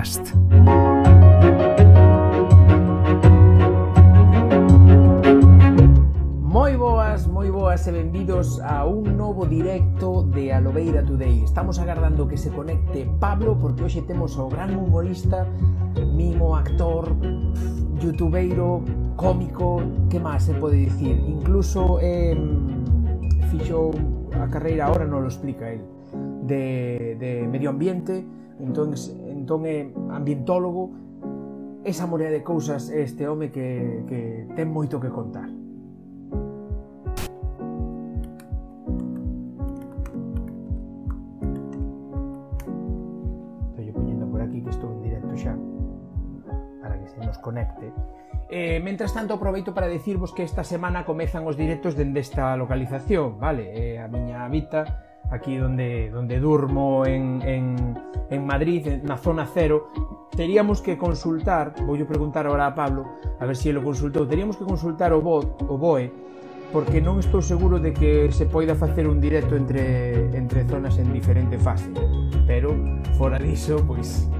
Podcast. Moi boas, moi boas e benvidos a un novo directo de Alobeira Today. Estamos agardando que se conecte Pablo porque hoxe temos ao gran humorista, mimo, actor, youtubeiro, cómico, que máis se pode dicir? Incluso eh, fixou a carreira, ahora non lo explica el, de, de medio ambiente, entón entón é ambientólogo, esa morea de cousas é este home que, que ten moito que contar. Estou poñendo por aquí que estou en directo xa para que se nos conecte. Eh, mentras tanto, aproveito para decirvos que esta semana comezan os directos dende esta localización, vale? Eh, a miña habita aquí donde, donde durmo en, en, en Madrid, na zona cero, teríamos que consultar, voulle preguntar ahora a Pablo, a ver se si lo consultou, teríamos que consultar o, BO, o BOE, porque non estou seguro de que se poida facer un directo entre, entre zonas en diferente fase, pero fora diso, pois,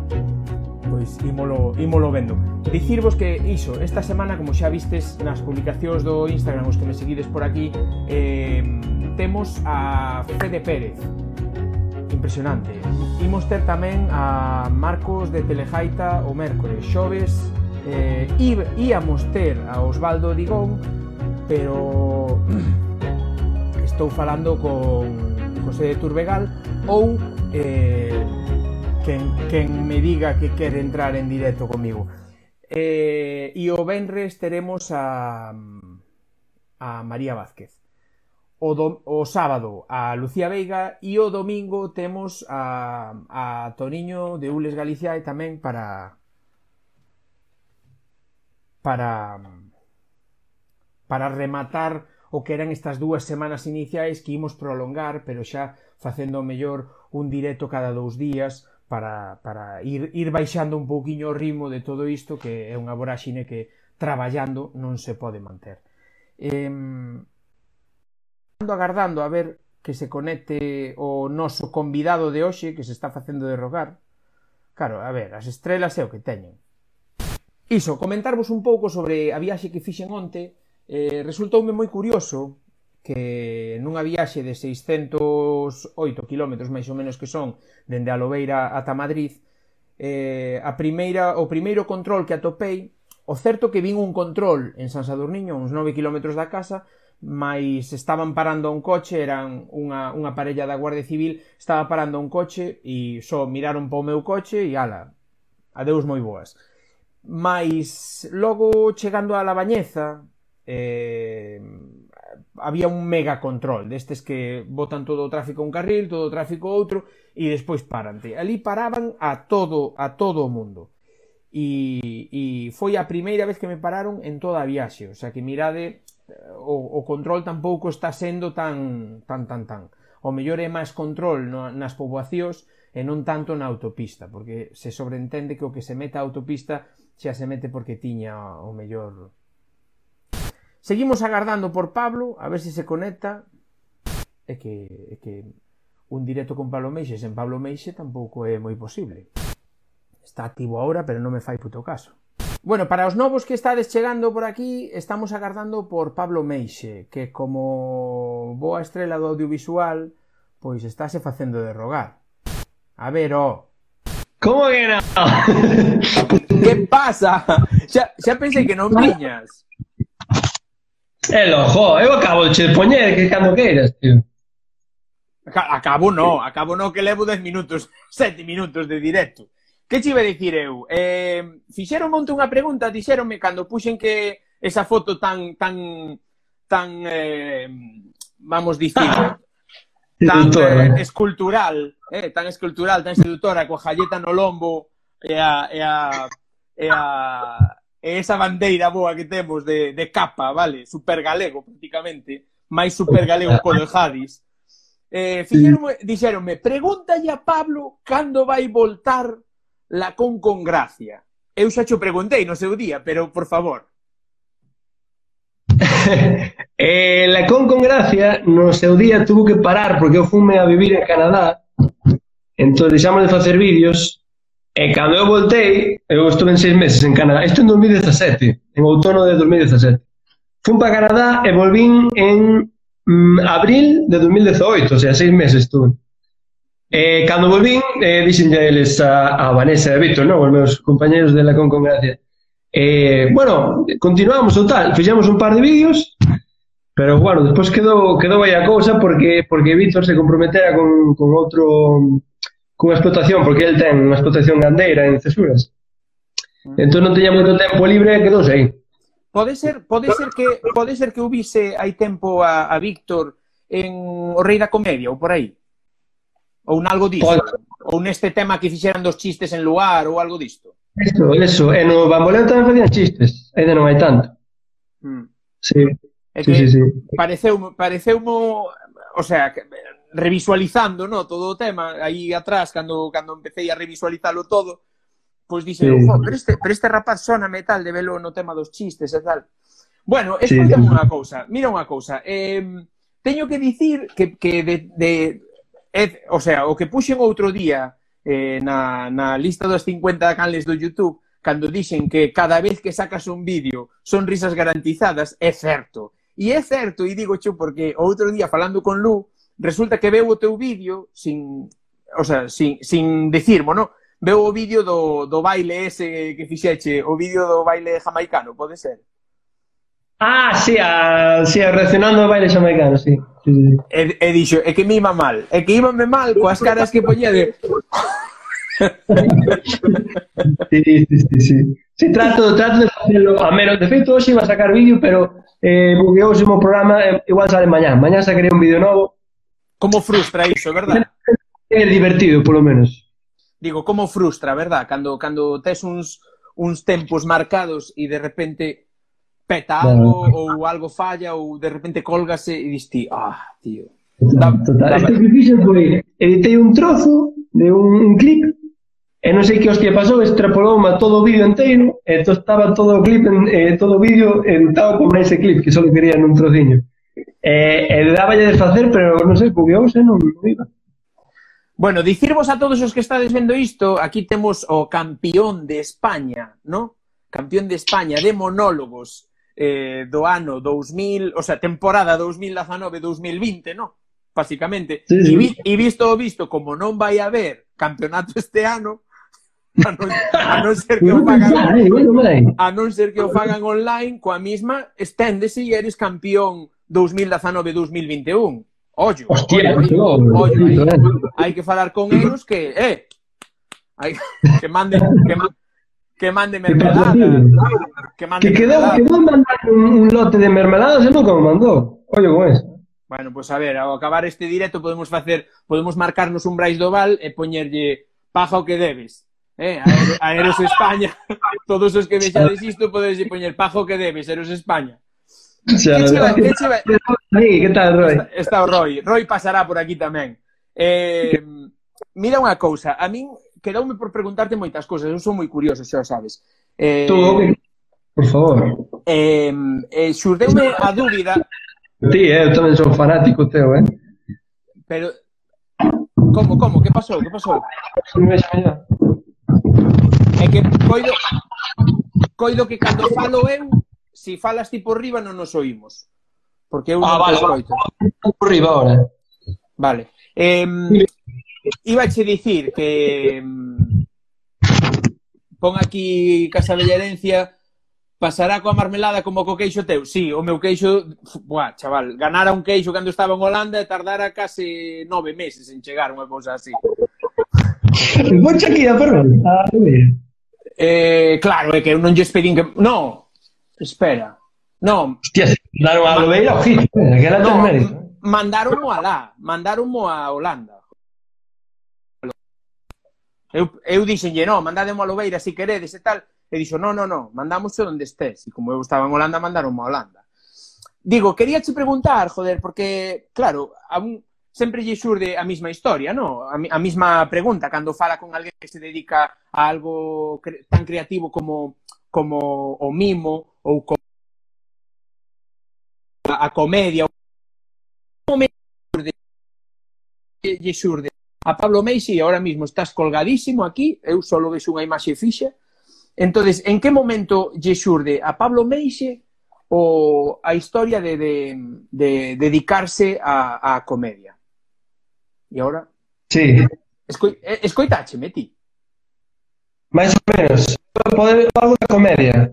pois ímolo, ímolo vendo. Dicirvos que iso, esta semana, como xa vistes nas publicacións do Instagram, os que me seguides por aquí, eh, temos a Fede Pérez, impresionante. Imos ter tamén a Marcos de Telejaita o mércores, xoves, eh, íamos ter a Osvaldo Digón, pero estou falando con José de Turbegal ou eh, quen, quen me diga que quere entrar en directo comigo. Eh, e o Benres teremos a, a María Vázquez. O, do, o sábado a Lucía Veiga e o domingo temos a, a Toniño de Ules Galicia e tamén para para para rematar o que eran estas dúas semanas iniciais que imos prolongar, pero xa facendo mellor un directo cada dous días para, para ir, ir baixando un pouquiño o ritmo de todo isto que é unha voraxine que traballando non se pode manter. Eh, ando agardando a ver que se conecte o noso convidado de hoxe que se está facendo de rogar. Claro, a ver, as estrelas é o que teñen. Iso, comentarvos un pouco sobre a viaxe que fixen onte. Eh, resultoume moi curioso que nunha viaxe de 608 km máis ou menos que son dende a Lobeira ata Madrid, eh, a primeira, o primeiro control que atopei, o certo que vin un control en San Sadurniño, uns 9 km da casa, mais estaban parando un coche, eran unha, unha parella da Guardia Civil, estaba parando un coche e só miraron para o meu coche e ala, adeus moi boas. Mais logo chegando a Labañeza, eh, había un mega control destes que botan todo o tráfico a un carril, todo o tráfico a outro e despois parante. Ali paraban a todo a todo o mundo. E, e foi a primeira vez que me pararon en toda a viaxe, o sea que mirade eh, o, o control tampouco está sendo tan tan tan tan. O mellor é máis control no, nas poboacións e non tanto na autopista, porque se sobreentende que o que se mete a autopista xa se mete porque tiña o mellor Seguimos agardando por Pablo, a ver se se conecta. É que, é que un directo con Pablo Meixe sen Pablo Meixe tampouco é moi posible. Está activo ahora, pero non me fai puto caso. Bueno, para os novos que estades chegando por aquí, estamos agardando por Pablo Meixe, que como boa estrela do audiovisual, pois estáse facendo de rogar. A ver, ó. Oh. Como que non? que pasa? Xa, xa pensei que non viñas. Eh, é lojo, eu eh, acabo de che poñer que cando queiras, tío. Acabo no, acabo no que levo 10 minutos, 7 minutos de directo. Que che iba a dicir eu? Eh, fixeron monte unha pregunta, dixeronme cando puxen que esa foto tan tan tan eh, vamos dicir tan eh, eh, escultural, eh, tan escultural, tan seductora coa jalleta no lombo e a, e a, e a e esa bandeira boa que temos de, de capa, vale? Super galego, prácticamente, máis supergalego co de Hadis. Eh, fixeronme, dixeronme, pregúntalle a Pablo cando vai voltar la con gracia. Eu xa xo preguntei no seu día, pero por favor. eh, Lacón con gracia no seu día tuvo que parar porque eu fume a vivir en Canadá entón deixamos de facer vídeos E cando eu voltei, eu estuve en seis meses en Canadá, isto en 2017, en outono de 2017. Fun para Canadá e volvín en mm, abril de 2018, o sea, seis meses estuve. E cando volvín, eh, dixen a eles a, a Vanessa e a Víctor, non? os meus compañeros de la gracia. Eh, bueno, continuamos o tal, fixemos un par de vídeos, pero bueno, despois quedou, quedou aí a cousa porque, porque Víctor se comprometera con, con outro cunha explotación, porque el ten unha explotación gandeira en Cesuras. Entón non teña moito tempo libre, quedouse aí. Pode ser, pode ser que pode ser que hubise hai tempo a, a Víctor en o Rei da Comedia ou por aí. Ou nalgo disto, pode. ou neste tema que fixeran dos chistes en lugar ou algo disto. Eso, eso, e no Bamboleo tamén facían chistes, ainda non hai tanto. Hmm. Sí. É que sí, sí, sí. pareceu pareceu mo, o sea, que revisualizando no, todo o tema, aí atrás, cando, cando empecé a revisualizalo todo, pois dixen, sí. pero, este, pero este rapaz sona metal de velo no tema dos chistes e tal. Bueno, escollame sí, sí. unha cousa, mira unha cousa, eh, teño que dicir que, que de, de, eh, o sea, o que puxen outro día eh, na, na lista dos 50 canles do YouTube, cando dixen que cada vez que sacas un vídeo son risas garantizadas, é certo. E é certo, e digo xo, porque outro día falando con Lu, resulta que veu o teu vídeo sin, o sea, sin, sin dicirmo, no? Veu o vídeo do, do baile ese que fixeche, o vídeo do baile jamaicano, pode ser? Ah, sí, a, sí, a reaccionando ao baile xamaicano, sí. sí, sí. E, e dixo, é que me iba mal, é que íbame mal coas caras que poñía de... sí, sí, sí, sí. Sí, trato, trato de facelo a menos. De feito, hoxe iba a sacar vídeo, pero eh, bugueouse o meu programa, eh, igual sale mañá. Mañá sacaré un vídeo novo Como frustra iso, verdad? É divertido, polo menos. Digo, como frustra, verdad? Cando, cando tes uns, uns tempos marcados e de repente peta algo bueno. ou algo falla ou de repente colgase e dis ti, ah, tío. Da, total, da, isto que foi, editei un trozo de un, un clip eh, e non sei que hostia pasou, extrapolou a todo o vídeo inteiro e to estaba todo o clip, en, eh, todo o vídeo editado con ese clip que só quería nun trociño. Eh, eh, e, e dáballe de facer, pero non sei, bugueouse, non iba. Bueno, dicirvos a todos os que estades vendo isto, aquí temos o campeón de España, ¿no? Campeón de España de monólogos eh, do ano 2000, o sea, temporada 2019-2020, ¿no? Básicamente. Sí, sí. E, vi, e visto o visto, como non vai haber campeonato este ano, a non, a non ser que o fagan a non ser que o fagan online coa mesma esténdese e eres campeón 2019-2021. Ollo. Hostia, ollo, ollo, ollo, hai, hai que falar con eles que, eh, hai, que mande que mande que mande mermelada. Que, mande que quedou, quedou mandar un, un lote de mermeladas e nunca me mandou. Ollo con eso. Bueno, pois pues a ver, ao acabar este directo podemos facer, podemos marcarnos un brais do val e poñerlle paja o que debes. Eh, a, a Eros España, todos os que vexades isto podedes poñer paja o que debes, Eros España. Xa, que cheve, que cheve. Sí, que tal, Roy? Está, está o Roy. Roy pasará por aquí tamén. Eh, mira unha cousa, a min quedoume por preguntarte moitas cousas, eu sou moi curioso, xa o sabes. Eh, Tú, por favor. Eh, eh, xurdeume a dúbida... Ti, eh, eu tamén son fanático teu, eh? Pero... Como, como? Que pasou? Que pasou? Non me xa É que coido... Coido que cando falo eu si falas ti por riba non nos oímos. Porque eu ah, non vale, escoito. Vale, por riba ahora. Vale. Eh, Ibache dicir que pon aquí Casa Bellarencia pasará coa marmelada como co queixo teu. Sí, o meu queixo, buah, chaval, ganara un queixo cando estaba en Holanda e tardara case nove meses en chegar unha cousa así. Vou Shakira, perdón. Ah, eh, claro, é que eu non lles pedín que... No, Espera. Non. Hostia, mandaron a Lobeira ao Gil. Aquela ten mérito. ¿eh? Mandaron mo alá. Mandaron mo a Holanda. Eu, eu dixenlle, non, mandademo a Lobeira se si queredes e tal. E dixo, non, non, non, mandamos onde estés. E como eu estaba en Holanda, mandaron a Holanda. Digo, quería che preguntar, joder, porque, claro, a un, sempre lle xurde a mesma historia, no? A, a mesma pregunta, cando fala con alguén que se dedica a algo cre tan creativo como, como o mimo, ou co a comedia lle xurde a Pablo Meixi ahora mismo estás colgadísimo aquí, eu só vexo unha imaxe fixa. Entonces, en que momento lle xurde a Pablo Meixi o a historia de, de, de dedicarse a, a comedia? E ahora? Sí. Escoi, eh, escoitache, ti? Máis ou menos. Poder algo da comedia.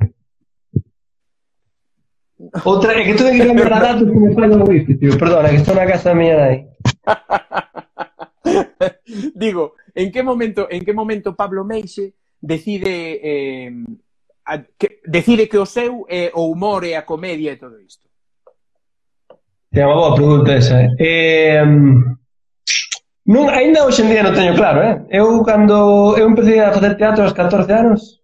Outra, é que tuve que a datos que me falla o wifi, tío. Perdona, que estou na casa da miña nai. Digo, en que momento, en que momento Pablo Meixe decide eh, a, que, decide que o seu é eh, o humor e a comedia e todo isto? É unha boa pregunta esa. Eh, eh non, ainda hoxe en día non teño claro, eh? Eu cando eu empecé a facer teatro aos 14 anos,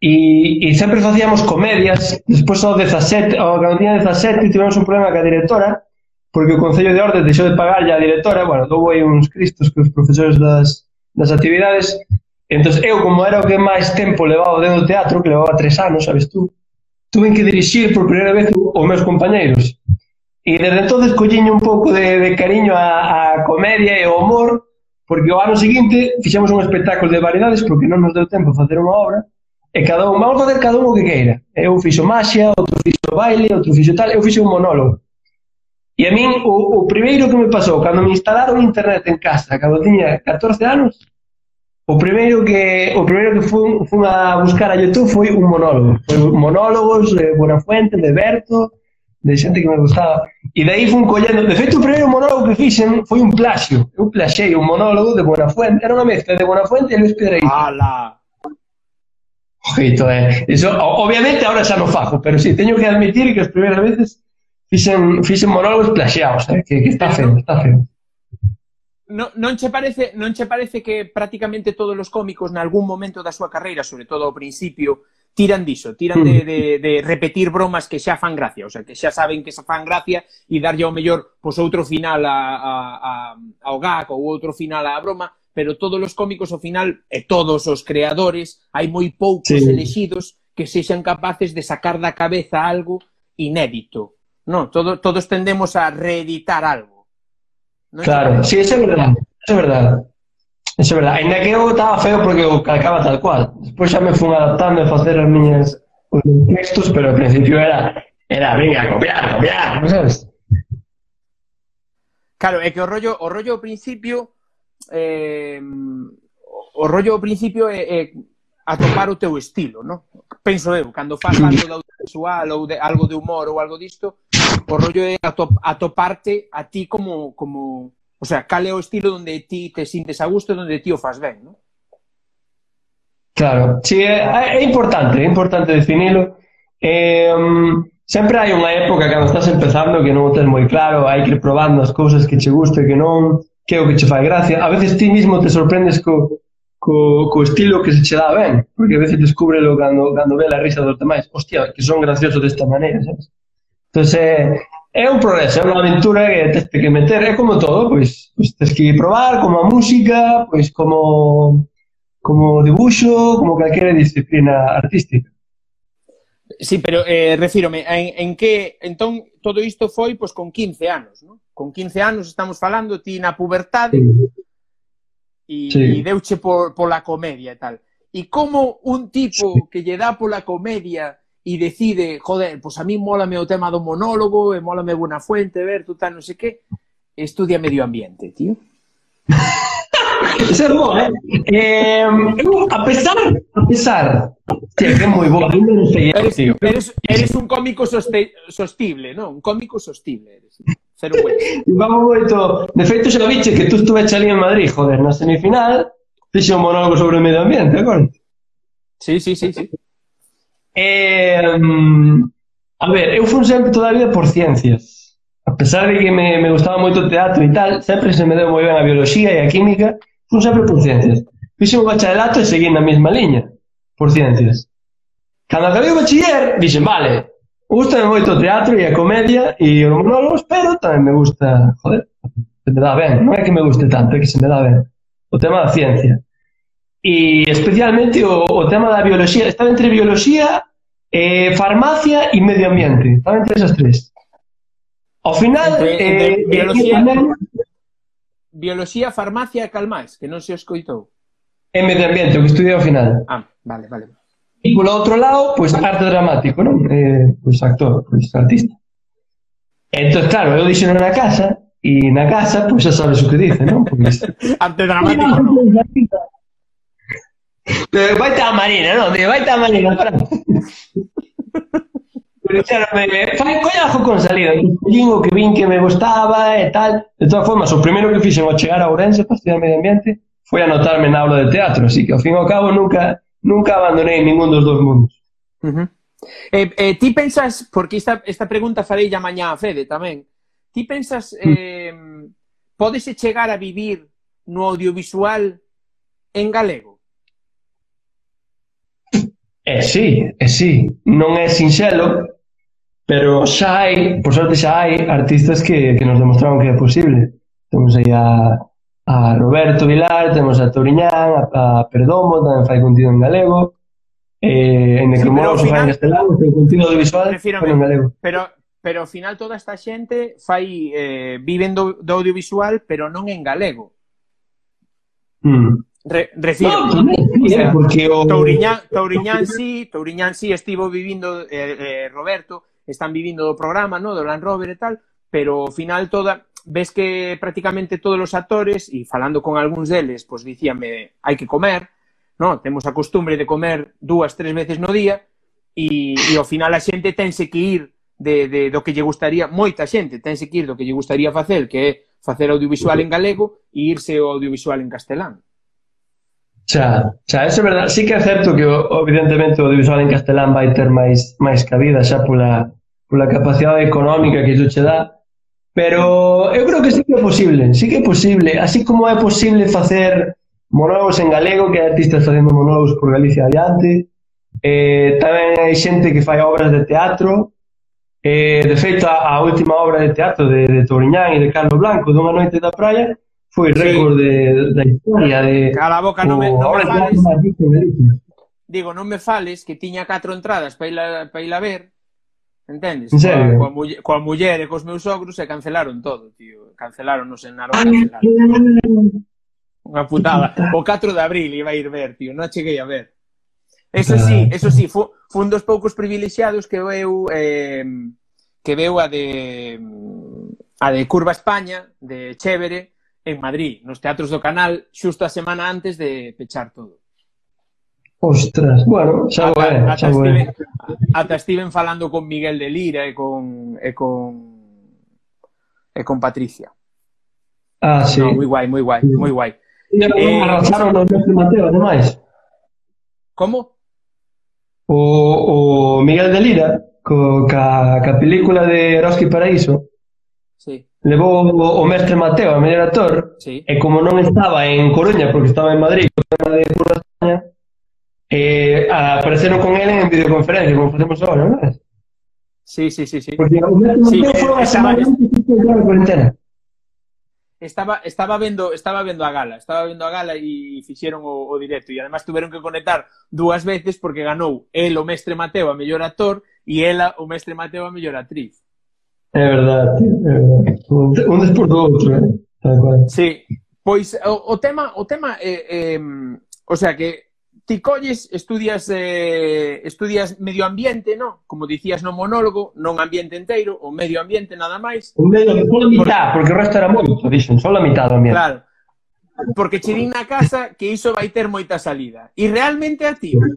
E, e sempre facíamos comedias, despois ao 17, ao día 17 tivemos un problema ca directora, porque o Concello de Ordes deixou de pagarlle a directora, bueno, dou aí uns cristos que os profesores das, das actividades, entón eu, como era o que máis tempo levaba dentro do teatro, que levaba tres anos, sabes tú, tuve que dirixir por primeira vez os meus compañeiros. E desde entonces colliño un pouco de, de cariño a, a comedia e o humor, porque o ano seguinte fixemos un espectáculo de variedades, porque non nos deu tempo a facer unha obra, E cada un, vamos facer cada un o que queira. Eu fixo maxia, outro fixo baile, outro fixo tal, eu fixo un monólogo. E a min, o, o primeiro que me pasou, cando me instalaron internet en casa, cando tiña 14 anos, o primeiro que o primeiro que fun, fun a buscar a YouTube foi un monólogo. Foi monólogos eh, de Buenafuente, de Berto, de xente que me gustaba. E daí fun collendo, de feito o primeiro monólogo que fixen foi un plaxio. Eu plaxei un monólogo de Buenafuente, era unha mezcla de Buenafuente e Luis Pedreiro. Ala! Ojito, eh. Eso, obviamente ahora xa non fajo, pero si, sí, teño que admitir que as primeiras veces fixen, fixen monólogos plaxeados, eh, que, que está feo, está feo. Non, non che parece non che parece que prácticamente todos os cómicos nalgún momento da súa carreira, sobre todo ao principio, tiran diso, tiran de, mm. de, de repetir bromas que xa fan gracia, o sea, que xa saben que xa fan gracia e darlle ao mellor pois outro final a, a, a, ao gag ou outro final á broma, pero todos os cómicos ao final, e todos os creadores, hai moi poucos sí. elexidos que sexan capaces de sacar da cabeza algo inédito. No, todo, todos tendemos a reeditar algo. Non claro, sí, eso é verdade. Eso é verdade. Eso é verdade. Ainda que eu estaba feo porque eu calcaba tal cual. Despois xa me fun adaptando a facer as miñas os textos, pero ao principio era era, venga, copiar, copiar, non sabes? Claro, é que o rollo, o rollo ao principio eh, o rollo ao principio é, é atopar o teu estilo, non? Penso eu, cando faz algo de audiovisual ou de, algo de humor ou algo disto, o rollo é atop, atoparte a ti como, como... O sea, cal é o estilo onde ti te sintes a gusto, onde ti o faz ben, non? Claro, sí, é, é importante, é importante definilo. Eh, sempre hai unha época cando estás empezando que non o tens moi claro, hai que ir probando as cousas que che guste e que non, que é o que che fai gracia. A veces ti mismo te sorprendes co, co, co estilo que se che dá ben, porque a veces descúbrelo cando, cando ve a risa dos demais. Hostia, que son graciosos desta maneira, sabes? Entón, é, é un progreso, é unha aventura que tens que meter, é como todo, pois, pois tens que probar, como a música, pois como como dibuixo, como calquera disciplina artística. Sí, pero eh, refírome, en, en que, entón, todo isto foi pois, con 15 anos, non? Con 15 anos estamos falando ti na pubertade e, sí. e deuche por, pola comedia e tal. E como un tipo sí. que lle dá pola comedia e decide, joder, pois a mí mólame o tema do monólogo, e mólame Buenafuente, ver, tú tal, non sei que, estudia medio ambiente, tío. Eso es vos, ¿eh? eh a pesar, a pesar. Sí, que é moi boa. Eres, eres, eres un cómico soste, sostible, non? Un cómico sostible eres. Cero Vamos moito. De feito, xa viche que tú estuve ali en Madrid, joder, na semifinal, fixe un monólogo sobre o medio ambiente, agora. Sí, sí, sí, sí. Eh, a ver, eu fun sempre toda a vida por ciencias a pesar de que me, me gustaba moito o teatro e tal, sempre se me deu moi ben a biología e a química, fun sempre por ciencias. Fixe o bacharelato e seguí na mesma liña, por ciencias. Cando acabei o bachiller, dixen, vale, gustame moito o teatro e a comedia e os monólogos, pero tamén me gusta, joder, se me dá ben, non é que me guste tanto, é que se me dá ben o tema da ciencia. E especialmente o, o tema da biología, estaba entre biología, eh, farmacia e medio ambiente, estaba entre esas tres. Ao final... Entre, eh, entre eh, biología, tamén... Eh, eh, biología, farmacia e calmais, que non se escoitou. En medio ambiente, o que estudiei ao final. Ah, vale, vale. E polo outro lado, pois pues, arte dramático, non? Eh, pois pues, actor, pois pues, artista. Entón, claro, eu dixen na casa, e na casa, pois pues, xa sabes o que dice, non? Pois... arte dramático, non? Pero vai a Marina, non? Vai a Marina, para. Pero xerame, fai collazo con salida, escollín o que vin que me gustaba e tal. De todas formas, o primeiro que fixen ao chegar a Ourense para estudiar medio ambiente foi anotarme na aula de teatro, así que ao fin e ao cabo nunca nunca abandonei ningún dos dos mundos. Uh -huh. eh, eh, ti pensas, porque esta, esta pregunta farei ya mañá a Fede tamén, ti pensas, eh, mm. podese chegar a vivir no audiovisual en galego? Eh, sí, eh, sí. Non é sinxelo, Pero xa hai, por sorte xa hai artistas que, que nos demostraron que é posible. Temos aí a, a Roberto Vilar, temos a Toriñán, a, a Perdomo, tamén fai contido en galego. Eh, en Necromoro sí, fai en castelán, fai contido audiovisual en galego. Pero, pero ao final toda esta xente fai eh, viven do, do audiovisual, pero non en galego. Mm. Re, refiro. No, tamén, o sea, eh, porque o... Touriñán, Touriñán sí, Touriñán sí estivo vivindo eh, eh, Roberto, están vivindo do programa, no, do Land Rover e tal, pero ao final toda ves que prácticamente todos os actores e falando con algúns deles, pois dicíanme, hai que comer, no, temos a costumbre de comer dúas, tres veces no día e, e ao final a xente tense que ir de, de, do que lle gustaría, moita xente tense que ir do que lle gustaría facer, que é facer audiovisual en galego e irse ao audiovisual en castelán. Xa, xa, eso é verdade. Sí que é certo que, evidentemente, o audiovisual en castelán vai ter máis máis cabida xa pola, pola capacidade económica que iso che dá, pero eu creo que sí que é posible, sí que é posible, así como é posible facer monólogos en galego, que hai artistas facendo monólogos por Galicia adiante, eh, tamén hai xente que fai obras de teatro, eh, de feito a, a última obra de teatro de, de Toriñán e de Carlos Blanco dunha noite da praia, foi récord sí. de, da historia de a boca non me, non me fales. digo, non me fales que tiña catro entradas para ir a, para ir a ver Entendes? En serio? Coa, coa, muller, coa muller e cos meus sogros se cancelaron todo, tío. Cancelaronnos en Narón. Cancelaron. Unha putada. O 4 de abril iba a ir ver, tío. Non cheguei a ver. Eso sí, eso sí, fu, un dos poucos privilexiados que veu eh, que veu a de a de Curva España, de Chévere, en Madrid, nos teatros do canal, xusto a semana antes de pechar todo. Ostras, bueno, xa ata, é, ata, estive, ata estiven falando con Miguel de Lira e con e con e con Patricia. Ah, sí. No, moi guai, moi guai, sí. moi guai. E eh, arrasaron o Mestre Mateo, ademais. Como? O, o Miguel de Lira, co, ca, ca película de Eroski Paraíso, sí. levou o, o Mestre Mateo a mellor actor, sí. e como non estaba en Coruña, porque estaba en Madrid, o tema de Coruña, eh, apareceron con él en videoconferencia, como facemos ahora, non é? Sí, sí, sí, sí. Porque o sí, eh, foi a semana antes de entrar a cuarentena. Estaba, estaba vendo estaba vendo a gala, estaba vendo a gala e fixeron o, o directo e además tiveron que conectar dúas veces porque ganou el o mestre Mateo a mellor actor e ela o mestre Mateo a mellor actriz. É verdade, é verdade. Un des por do outro, eh? Tal cual. Sí. Pois o, o tema o tema eh, eh, o sea que ti colles, estudias, eh, estudias medio ambiente, no? Como dicías no monólogo, non ambiente enteiro, o medio ambiente nada máis. O medio, só a mitad, porque o resto era moito, dixen, só a mitad do ambiente. Claro, porque che din na casa que iso vai ter moita salida. E realmente a ti? Non.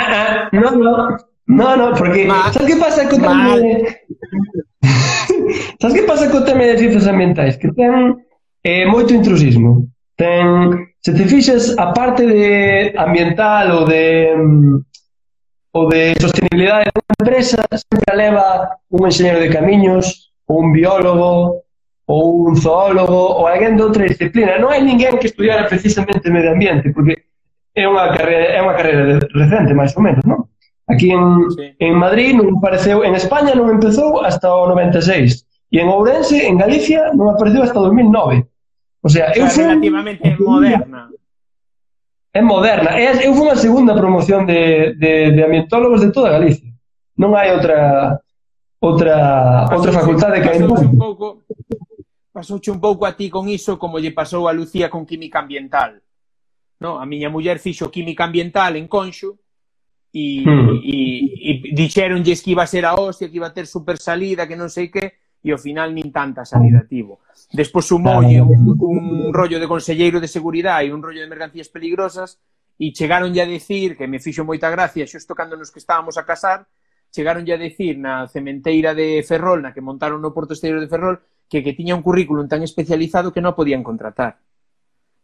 Ah, ah no. No, no, porque... Ma... Sabes que pasa co tema... Sabes que pasa co tema de cifras ambientais? Que ten eh, moito intrusismo. Ten, se te fixas a parte de ambiental ou de mm, ou de sostenibilidade dunha empresa sempre leva un enxeñero de camiños, ou un biólogo, ou un zoólogo, ou alguén de outra disciplina. Non hai ninguén que estudiara precisamente medio ambiente, porque é unha carreira, é unha carreira de, recente, máis ou menos, non? Aquí en, sí. en Madrid non apareceu, en España non empezou hasta o 96, e en Ourense, en Galicia, non apareceu hasta o 2009. O sea, eu fui... Relativamente moderna. É moderna. É, Eu fui a segunda promoción de, de, de ambientólogos de toda Galicia. Non hai outra outra outra facultade que hai un pouco pasouche un pouco a ti con iso como lle pasou a Lucía con química ambiental. No, a miña muller fixo química ambiental en Conxo e, hmm. e, e dixeronlles que iba a ser a hostia, que iba a ter super salida, que non sei que, e ao final nin tanta salida tivo. Despois sumoulle un, un rollo de conselleiro de seguridade e un rollo de mercancías peligrosas e chegaronlle a decir, que me fixo moita gracia, xusto cando nos que estábamos a casar, chegaronlle a decir na cementeira de Ferrol, na que montaron no Porto Exterior de Ferrol, que que tiña un currículum tan especializado que non podían contratar.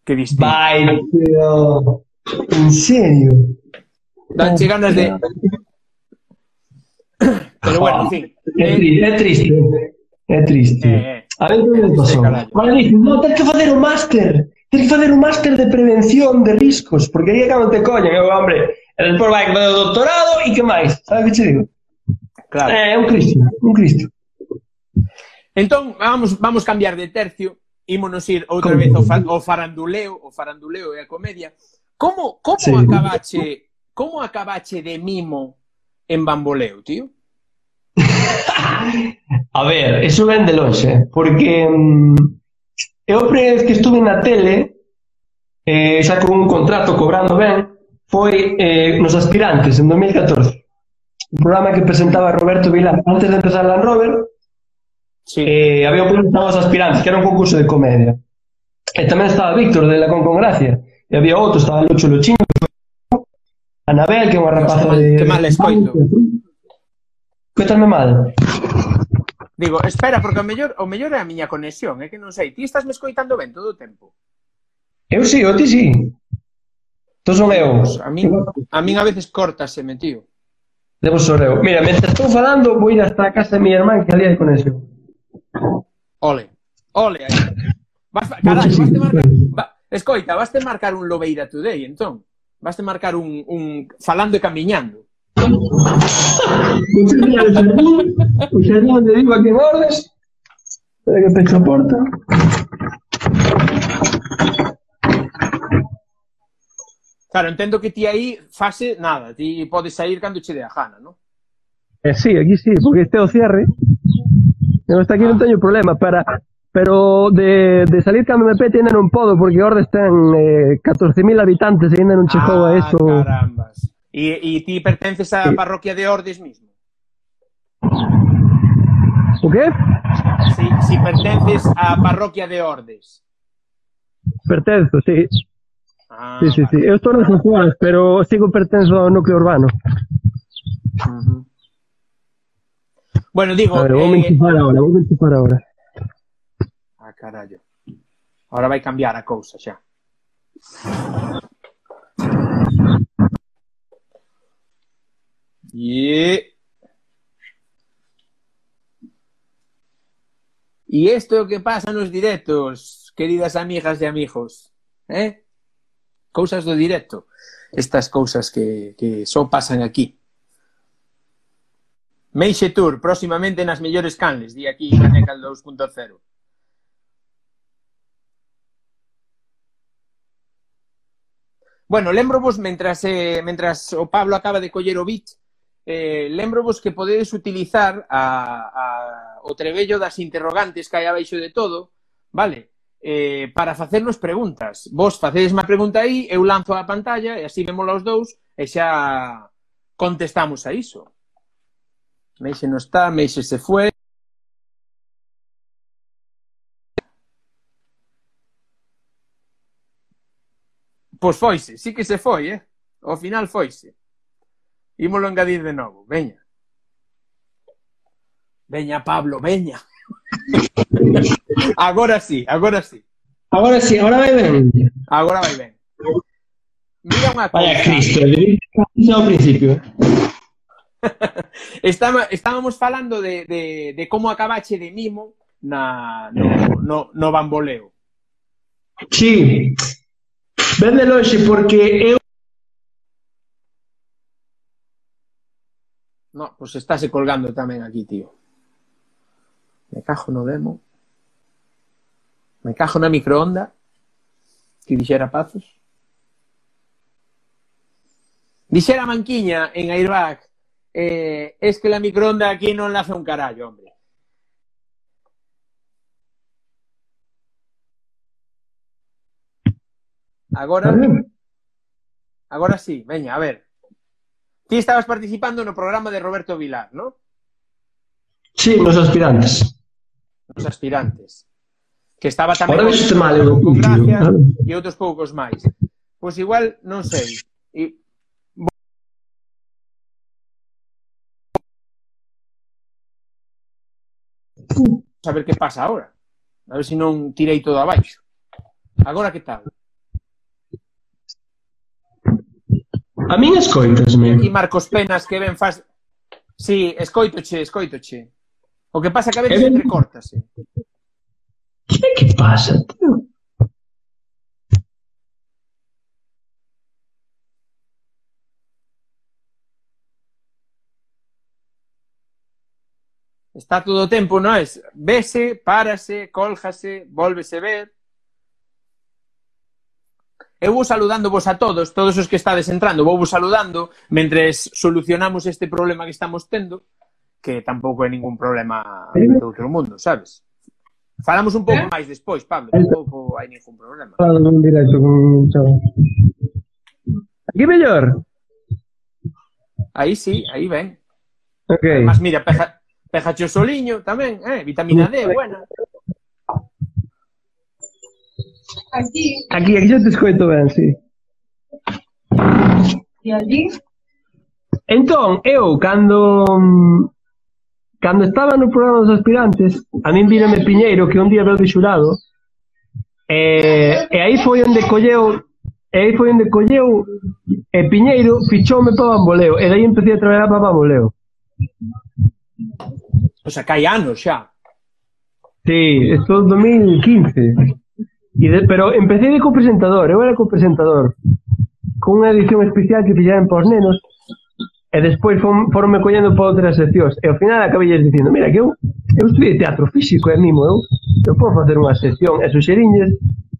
Que distinto. Vai, pero... En serio? Danche ganas de... Pero bueno, en fin. É, é triste. É triste. Eh, eh, A ver, Madrid, no, tens que facer o máster. Tens que facer un máster de prevención de riscos, porque aí é cando te coñen, eu, hombre, e despois vai facer o doutorado e que máis, sabes que che digo? Claro. É, eh, un cristo, un cristo. Entón, vamos, vamos cambiar de tercio, ímonos ir outra vez ao, fa, ao faranduleo, o faranduleo e a comedia. Como, como sí. acabache, como acabache de mimo en Bamboleo, tío? a ver, eso ven de longe, porque mm, eu a primeira vez que estuve na tele, eh, xa con un contrato cobrando ben, foi eh, nos aspirantes, en 2014. Un programa que presentaba Roberto Vilar antes de empezar Land Rover, Sí. Eh, había un os aspirantes, que era un concurso de comedia. Eh, e tamén estaba Víctor de la Concongracia. E había outro, estaba Lucho Luchín Anabel, que é unha rapaza que de... Que mal escoito. Escúchame mal. Digo, espera, porque o mellor, o mellor é a miña conexión, é que non sei. Ti estás me escoitando ben todo o tempo? Eu sí, o ti sí. Tú entón son eu. A min, a min a veces cortaseme, tío. Debo ser eu. Mira, mentre estou falando, vou ir hasta a casa de mi irmán que ali hai conexión. Ole, ole. Aí. Vas, carai, vas te marcar... Va, escoita, vas te marcar un Lobeira Today, entón? Vas te marcar un, un falando e camiñando. Cuchilla de xardín, o xardín onde digo que bordes, espera que pecho a porta. Claro, entendo que ti aí fase nada, ti podes sair cando che dé a gana, non? Eh, sí, aquí sí, porque este é o cierre. Eu hasta aquí ah. non teño problema para pero de, de salir cando me pete ainda non podo porque Ordes ten eh, 14.000 habitantes e ainda non chegou ah, a eso. Carambas. E, e ti pertences á sí. parroquia de Ordes mismo? O qué? Si, si pertences á parroquia de Ordes. Pertenzo, sí. Ah, sí, sí, vale. sí. Eu estou nas Azuanas, pero sigo pertenzo ao núcleo urbano. Uh -huh. Bueno, digo... A ver, vou eh... enchufar agora, vou enchufar agora. Ah, carallo. Ahora vai cambiar a cousa xa. E... E isto é o que pasa nos directos, queridas amigas e amigos. Eh? Cousas do directo. Estas cousas que, que pasan aquí. Meixe Tour, próximamente nas mellores canles, di aquí Canecal 2.0. Bueno, lembrovos, mentras, eh, mentras o Pablo acaba de coller o bit, eh, lembrovos que podedes utilizar a, a, o trebello das interrogantes que hai abaixo de todo, vale? Eh, para facernos preguntas. Vos facedes má pregunta aí, eu lanzo a pantalla e así vemos os dous e xa contestamos a iso. Meixe non está, Meixe se foi. Pois foise, sí que se foi, eh? Ao final foise. Ímolo engadir de novo, veña. Veña, Pablo, veña. agora sí, agora sí. Agora sí, agora vai ben. Agora vai ben. Mira unha cosa. Vaya Cristo, ao principio. Estaba, estábamos falando de, de, de como acabache de mimo na, no, no, no bamboleo. Sí, ven de loxe porque eu No, pues estáse colgando tamén aquí, tío. Me cajo no demo. Me cajo na microonda. Que dixera Pazos. Dixera Manquiña en Airbag eh, es que la microonda aquí non la hace un carallo, hombre. Agora, agora sí, veña, a ver. Ti estabas participando no programa de Roberto Vilar, ¿no? Sí, nos aspirantes. Nos aspirantes. Que estaba tamén... Ahora viste mal, eu con gracia e outros poucos máis. Pois igual, non sei. E... Saber que pasa agora. A ver se non tirei todo abaixo. Agora que tal? A min escoitasme. Aquí Marcos Penas que ben faz... Sí, escoitoche, escoitoche. O que pasa que a veces ben... entrecortase. Que que pasa, tío? Está todo o tempo, non é? Vese, párase, colgase, volvese ver. Eu vou saludándovos a todos, todos os que estades entrando, vou vos saludando mentres solucionamos este problema que estamos tendo, que tampouco é ningún problema de outro mundo, sabes? Falamos un pouco eh? máis despois, Pablo, eh? tampouco hai ningún problema. Falo nun directo con chavo. Aquí mellor? Aí sí, aí ven. Okay. Mas mira, peja, pejache o soliño tamén, eh? vitamina D, buena. Aquí. Aquí, aquí yo te escoito ben, sí. E allí? Entón, eu, cando cando estaba no programa dos aspirantes, a min vírame Piñeiro, que un día veu de xurado, e, e aí foi onde colleu e aí foi onde colleu e Piñeiro fichoume para Bamboleo e daí empecé a traballar para Bamboleo O sea, que hai anos xa Sí, esto é 2015 E de, pero empecé de copresentador, eu era copresentador con unha edición especial que pillaban para os nenos e despois fon, foronme collendo para outras seccións e ao final acabei dicindo mira que eu, eu estudei teatro físico e mimo eu, eu podo facer unha sección e suxeriñes,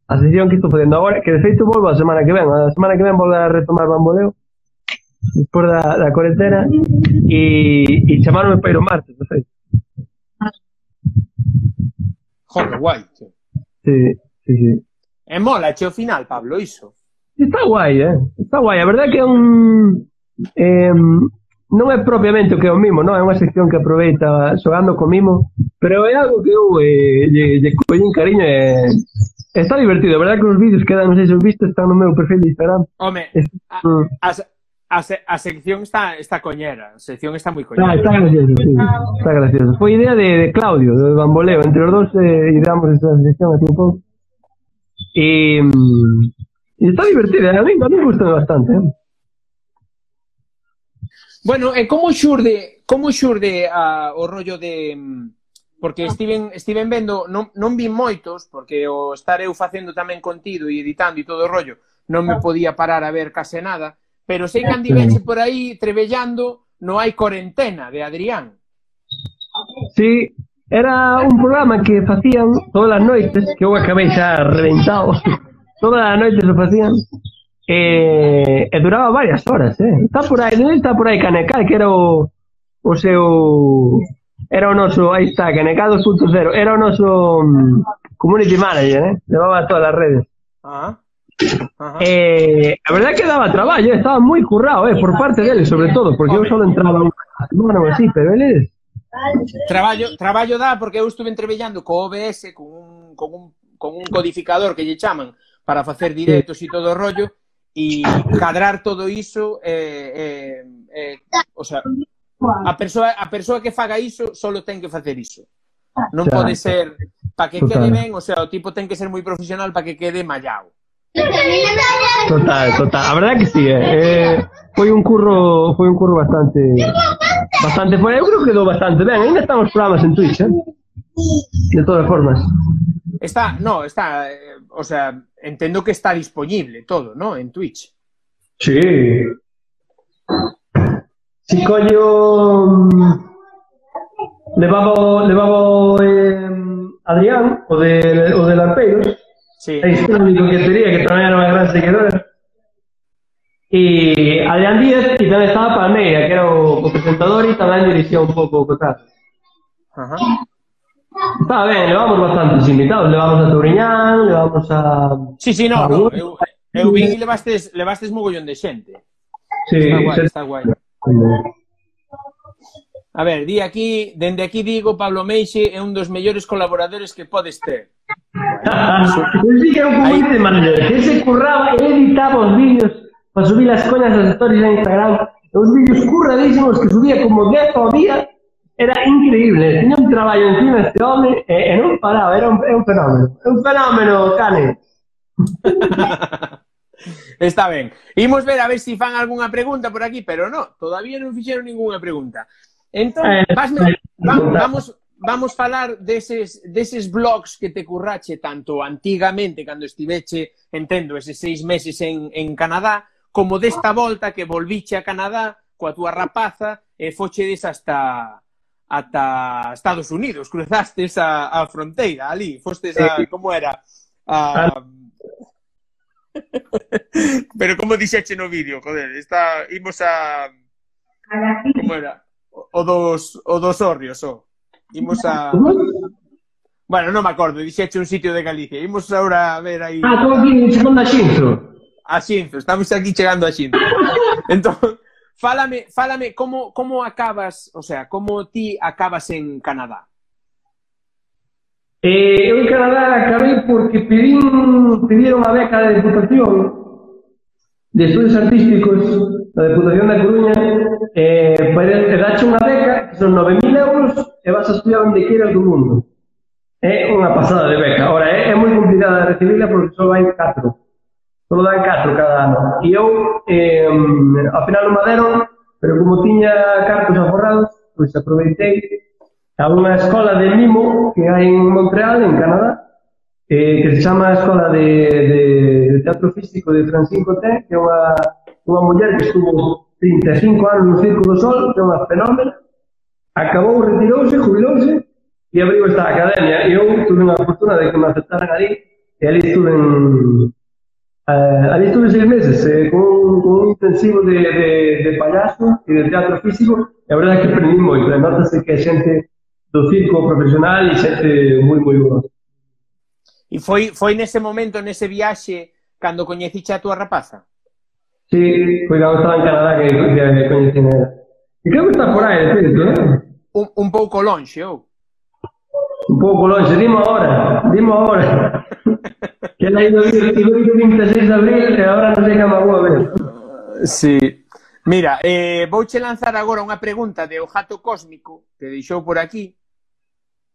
a sección que estou facendo agora que de feito volvo a semana que ven a semana que ven volvo a retomar bamboleo despois da, da cuarentena, e, e chamaronme para ir o martes de feito Joder, guai, tío. Sí. Sí, sí. E mola, che o final, Pablo, iso. Está guai, eh? Está guai. A verdade é que é un... Eh, non é propiamente o que é o mimo, non? É unha sección que aproveita xogando co mimo, pero é algo que eu eh, lle, lle collín cariño e eh, está divertido. A verdade que os vídeos quedan, non sei se os viste, están no meu perfil de Instagram. Home, es, a, mm. a, a, se, a sección está, está coñera, a sección está moi coñera. Está, está gracioso, sí, está gracioso. Foi idea de, de Claudio, de Bamboleo, entre os dos eh, ideamos esta sección a tiempo. E, está divertida, a mí, a mí gusta bastante. Eh? Bueno, eh, e como xurde, como xurde a, o rollo de porque estiven, estiven vendo, non, non vi moitos, porque o estar eu facendo tamén contido e editando e todo o rollo, non me podía parar a ver case nada, pero sei que andiveche por aí trebellando no hai corentena de Adrián. Sí, Era un programa que facían todas as noites, que eu acabei xa reventado, todas as noites o facían, e, e duraba varias horas, eh? Está por aí, non está por aí Canecal, que era o, o seu... Era o noso, aí está, Canecal 2.0, era o noso um, community manager, eh? Levaba todas as redes. Ah. Ajá. Eh, a verdade que daba traballo, eh. estaba moi currado, eh, por parte deles, sobre todo, porque eu só entraba unha semana ou así, pero eles Traballo, traballo dá porque eu estuve entrevellando co OBS con un, con un, con un codificador que lle chaman para facer directos e todo o rollo e cadrar todo iso eh, eh, eh, o sea, a persoa, a persoa que faga iso solo ten que facer iso. Non pode ser para que quede ben, o sea, o tipo ten que ser moi profesional para que quede mallao. Total, total. A verdade que sí, eh. eh foi un curro, foi un curro bastante bastante, bueno, eu creo que quedou bastante ben. Ainda están os programas en Twitch, eh. De todas formas. está, no, está eh, o sea, entendo que está disponible todo, no, en Twitch Sí. Si mm, levaba o- levaba eh, Adrián, o de o de Larpeiros, Sí. Edición que coquetería, que tamén era unha gran seguidora. E Adrián Díaz, e tamén estaba Palmeira, que era o, o presentador e tamén dirixía un pouco o cotazo. Ajá. Está ben, levamos bastantes invitados, levamos a Touriñán, levamos a... Sí, sí, no, no eu, eu vin e levastes, levastes mogollón de xente. Sí, está guai, está guai. A ver, di aquí, dende aquí digo, Pablo Meixe é un dos mellores colaboradores que podes ter. Eu sí que era un community manager, que se curraba, editaba os vídeos para subir as coñas das stories en Instagram, os vídeos curradísimos que subía como 10 ao día, era increíble, tiña un traballo encima este home e, e non paraba, era un, é un fenómeno, un fenómeno, Cane. Está ben. Imos ver a ver se si fan algunha pregunta por aquí, pero no, todavía non fixeron ninguna pregunta. Entón, Eh, vasme, va, pregunta. vamos vamos falar deses, deses blogs que te currache tanto antigamente, cando estiveche, entendo, eses seis meses en, en Canadá, como desta volta que volviche a Canadá coa túa rapaza e fochedes hasta ata Estados Unidos, cruzastes a, a fronteira ali, fostes a, como era? A... Pero como dixeche no vídeo, joder, está, imos a... Como era? O dos, o dos orrios, o. Oh. Imos a... Bueno, non me acordo, dixeche un sitio de Galicia. Imos agora a ver aí... Ah, estou aquí chegando a Xinzo. A Xinzo, estamos aquí chegando a Xinzo. entón, fálame, fálame como, como acabas, o sea, como ti acabas en Canadá? Eh, eu en Canadá acabei porque pedín, pediron a beca de Deputación de Estudios Artísticos da Deputación da Coruña eh, para, te dache unha beca que son 9.000 e vas a estudiar onde queiras do mundo. É unha pasada de beca. Ora, é, é moi complicada de recibirla porque só vai 4. Só dan 4 cada ano. E eu, eh, ao final o madero, pero como tiña cartos aforrados, pois aproveitei a unha escola de mimo que hai en Montreal, en Canadá, eh, que se chama a Escola de, de, de Teatro Físico de Francine Coté, que é unha, unha muller que estuvo 35 anos no Circo do Sol, que é unha fenómena, acabou, retirouse, jubilouse e abriu esta academia. E eu tuve unha fortuna de que me aceptaran ali e ali estuve en, uh, ali estuve seis meses eh, con, con un intensivo de, de, de payaso e de teatro físico e a verdade é que aprendi moito, e notase que é xente do circo profesional e xente moi, moi boa. E foi, foi nese momento, nese viaxe, cando coñeciche a túa rapaza? Sí, foi cando estaba en Canadá que, que, que nela. E creo que está por aí, de eh? Un, un pouco lonxe, ou? Oh. Un pouco lonxe, dimo agora, dimo agora. que ela ido vir, ido vir 26 de abril e agora non chega má boa ver. Sí. Mira, eh, vouche lanzar agora unha pregunta de O Jato Cósmico que deixou por aquí.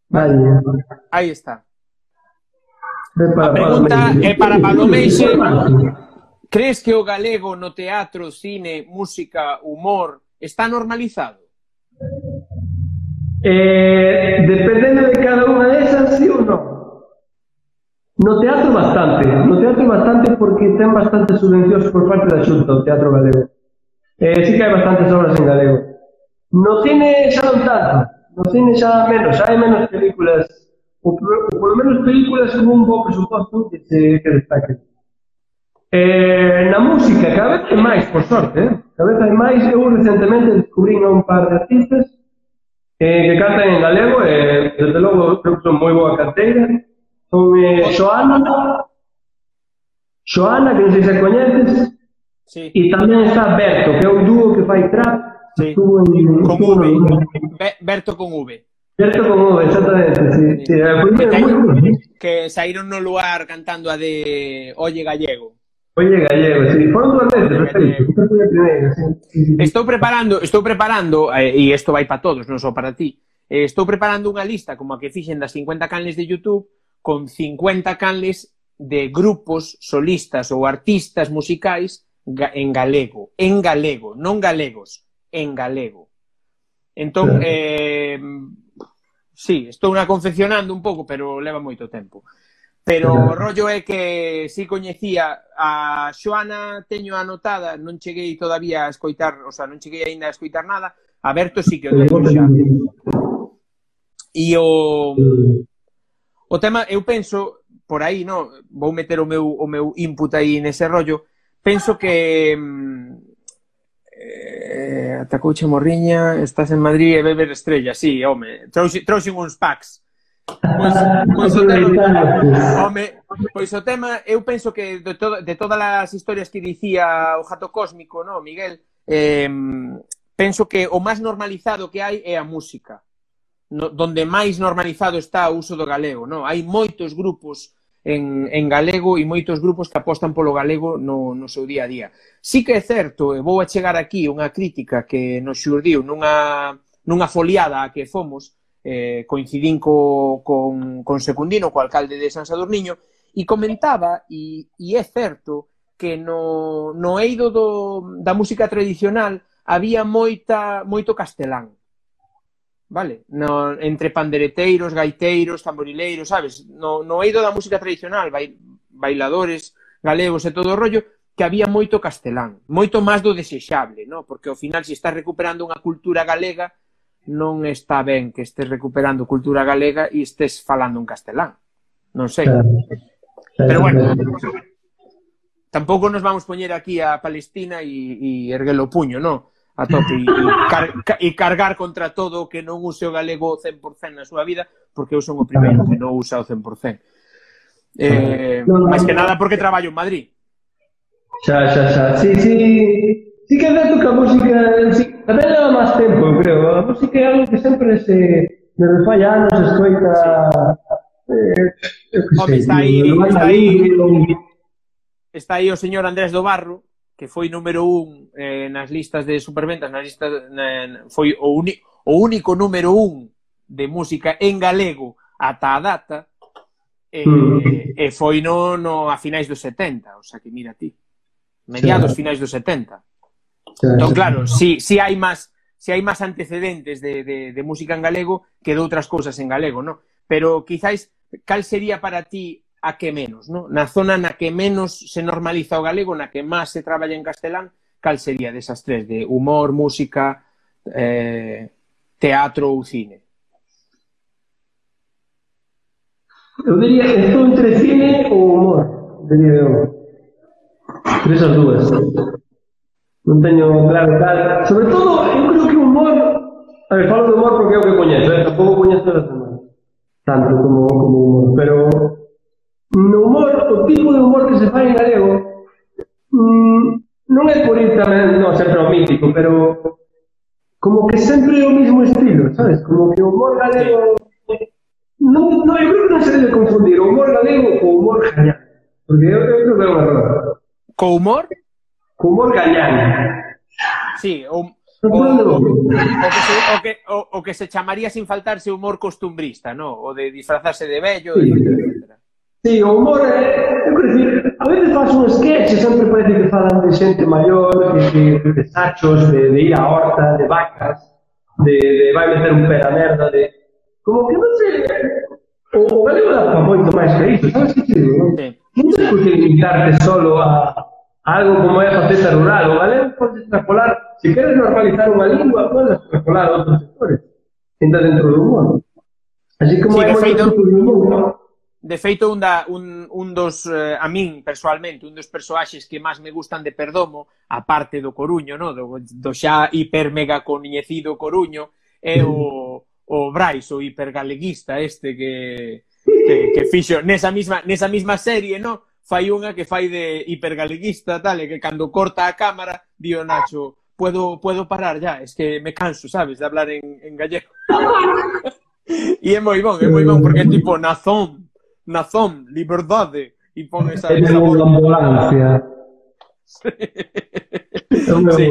Vale. Aí está. Para, a pregunta é para Palomexe. Crees que o galego no teatro, cine, música, humor está normalizado? Eh, dependendo de cada unha desas, sí ou non? No teatro bastante, no teatro bastante porque ten bastantes subvencións por parte da Xunta o teatro galego. Eh, sí que hai bastantes obras en galego. No cine xa non tanto, no cine xa menos, xa hai menos películas, ou, ou polo menos películas con un bo presuposto que se que destaquen. Eh, na música, cada vez hai máis, por sorte, eh? cada vez hai máis. Eu recentemente descubrín a un par de artistas eh, que cantan en galego e, eh, desde logo, creo que son moi boa canteira. Son eh, Xoana, Xoana, que non sei se coñeces, sí. e tamén está Berto, que é un dúo que fai trap, sí. estuvo en... Con estuvo V, en... Berto con V. Berto con V, exactamente, sí. sí. sí. Que, que, ¿eh? que saíron no lugar cantando a de Oye Gallego. Oye, Gallego, si foron dúas veces, perfecto, que foi a primeira. Estou preparando, estou preparando, eh, e isto vai para todos, non só para ti, eh, estou preparando unha lista como a que fixen das 50 canles de YouTube con 50 canles de grupos solistas ou artistas musicais en galego, en galego, non galegos, en galego. Entón, claro. eh, sí, estou na confeccionando un pouco, pero leva moito tempo. Pero o rollo é que si coñecía a Xoana, teño anotada, non cheguei todavía a escoitar, o sea, non cheguei aínda a escoitar nada, a Berto sí que o teño xa. E o o tema, eu penso por aí, no, vou meter o meu o meu input aí nese rollo, penso que mm, eh, atacouche Morriña, estás en Madrid e beber estrella, sí, home, trouxe, trouxe uns packs. Pois, pois, o tema, home, pois o tema, eu penso que de, todo, de todas as historias que dicía o Jato Cósmico, no, Miguel, eh, penso que o máis normalizado que hai é a música. No, donde máis normalizado está o uso do galego, no? Hai moitos grupos en, en galego e moitos grupos que apostan polo galego no, no seu día a día. Sí que é certo, e vou a chegar aquí unha crítica que nos xurdiu nunha, nunha foliada a que fomos, eh, coincidín co, con, con Secundino, co alcalde de San Sadurniño, e comentaba, e, e é certo, que no, no eido do, da música tradicional había moita, moito castelán. Vale? No, entre pandereteiros, gaiteiros, tamborileiros, sabes? No, no eido da música tradicional, bailadores, galegos e todo o rollo, que había moito castelán, moito máis do desexable, no? porque ao final se está recuperando unha cultura galega non está ben que estés recuperando cultura galega e estés falando en castelán. Non sei. Claro. Claro. Pero bueno, tampouco nos vamos poñer aquí a Palestina e, e erguelo puño, non? A tope e, car, e cargar contra todo que non use o galego 100% na súa vida, porque eu son o primeiro que non usa o 100%. Eh, no, no, máis que nada porque traballo en Madrid. Xa, xa, xa. Sí, sí. Sí que é certo que a música sí Tamén leva máis tempo, eu creo. A música é algo que sempre se me refalla anos, escoita... Eh, Home, está aí, está aí, está aí o señor Andrés do Barro, que foi número un eh, nas listas de superventas, nas listas, na, foi o, uni, o único número un de música en galego ata a data, e, mm. e foi no, no, a finais dos 70, o sea que mira ti, mediados sí. finais dos 70. Entón, claro, si, si hai máis se hai máis antecedentes de, de, de música en galego que de outras cousas en galego, non? Pero quizáis, cal sería para ti a que menos, non? Na zona na que menos se normaliza o galego, na que máis se traballa en castelán, cal sería desas tres, de humor, música, eh, teatro ou cine? Eu diría, estou entre cine ou humor, diría eu. Tres as dúas. Non teño claro tal. Sobre todo, eu creo que humor... A ver, falo de humor porque é o que coñezo, eh? tampouco coñezo das demais. Tanto como, como humor. Pero no humor, o tipo de humor que se fai en galego mm, non é por ir tamén, non, sempre o mítico, pero como que sempre é o mismo estilo, sabes? Como que o humor galego non, non, eu creo que non se debe confundir o humor galego co humor gañán. Porque eu, eu creo que é un error. Co humor? Humor gañán. Sí, o, o, o, o, que se, o, que, o, o que se chamaría sin faltarse humor costumbrista, ¿no? O de disfrazarse de bello, sí. etcétera. Sí, o humor, eh, eu quero dicir, a veces faz un sketch e sempre parece que falan de xente maior, de, de, de sachos, de, de ir a horta, de vacas, de, de vai meter un pé a merda, de... Como que non sei... O, o galego dá moito máis que iso, sabes que te digo? Non, non sei por que limitarte solo a, algo como é a faceta rural. O galego pode extrapolar, se queres normalizar unha lingua, podes extrapolar a outros sectores, entra dentro do mundo. Así como sí, de feito, mundo, de feito un, da, un, un dos, eh, a min, persoalmente, un dos persoaxes que máis me gustan de Perdomo, a parte do Coruño, no? do, do xa hiper mega coñecido Coruño, é o, o Brais, o hipergaleguista este que, que, que fixo nesa misma, nesa misma serie, no? fai unha que fai de hipergaleguista, tal, e que cando corta a cámara, dio Nacho, puedo, puedo parar ya, es que me canso, sabes, de hablar en, en gallego. e é moi bon, é moi bon, porque é tipo nazón, nazón, liberdade, e pon esa... É unha ambulancia. sí.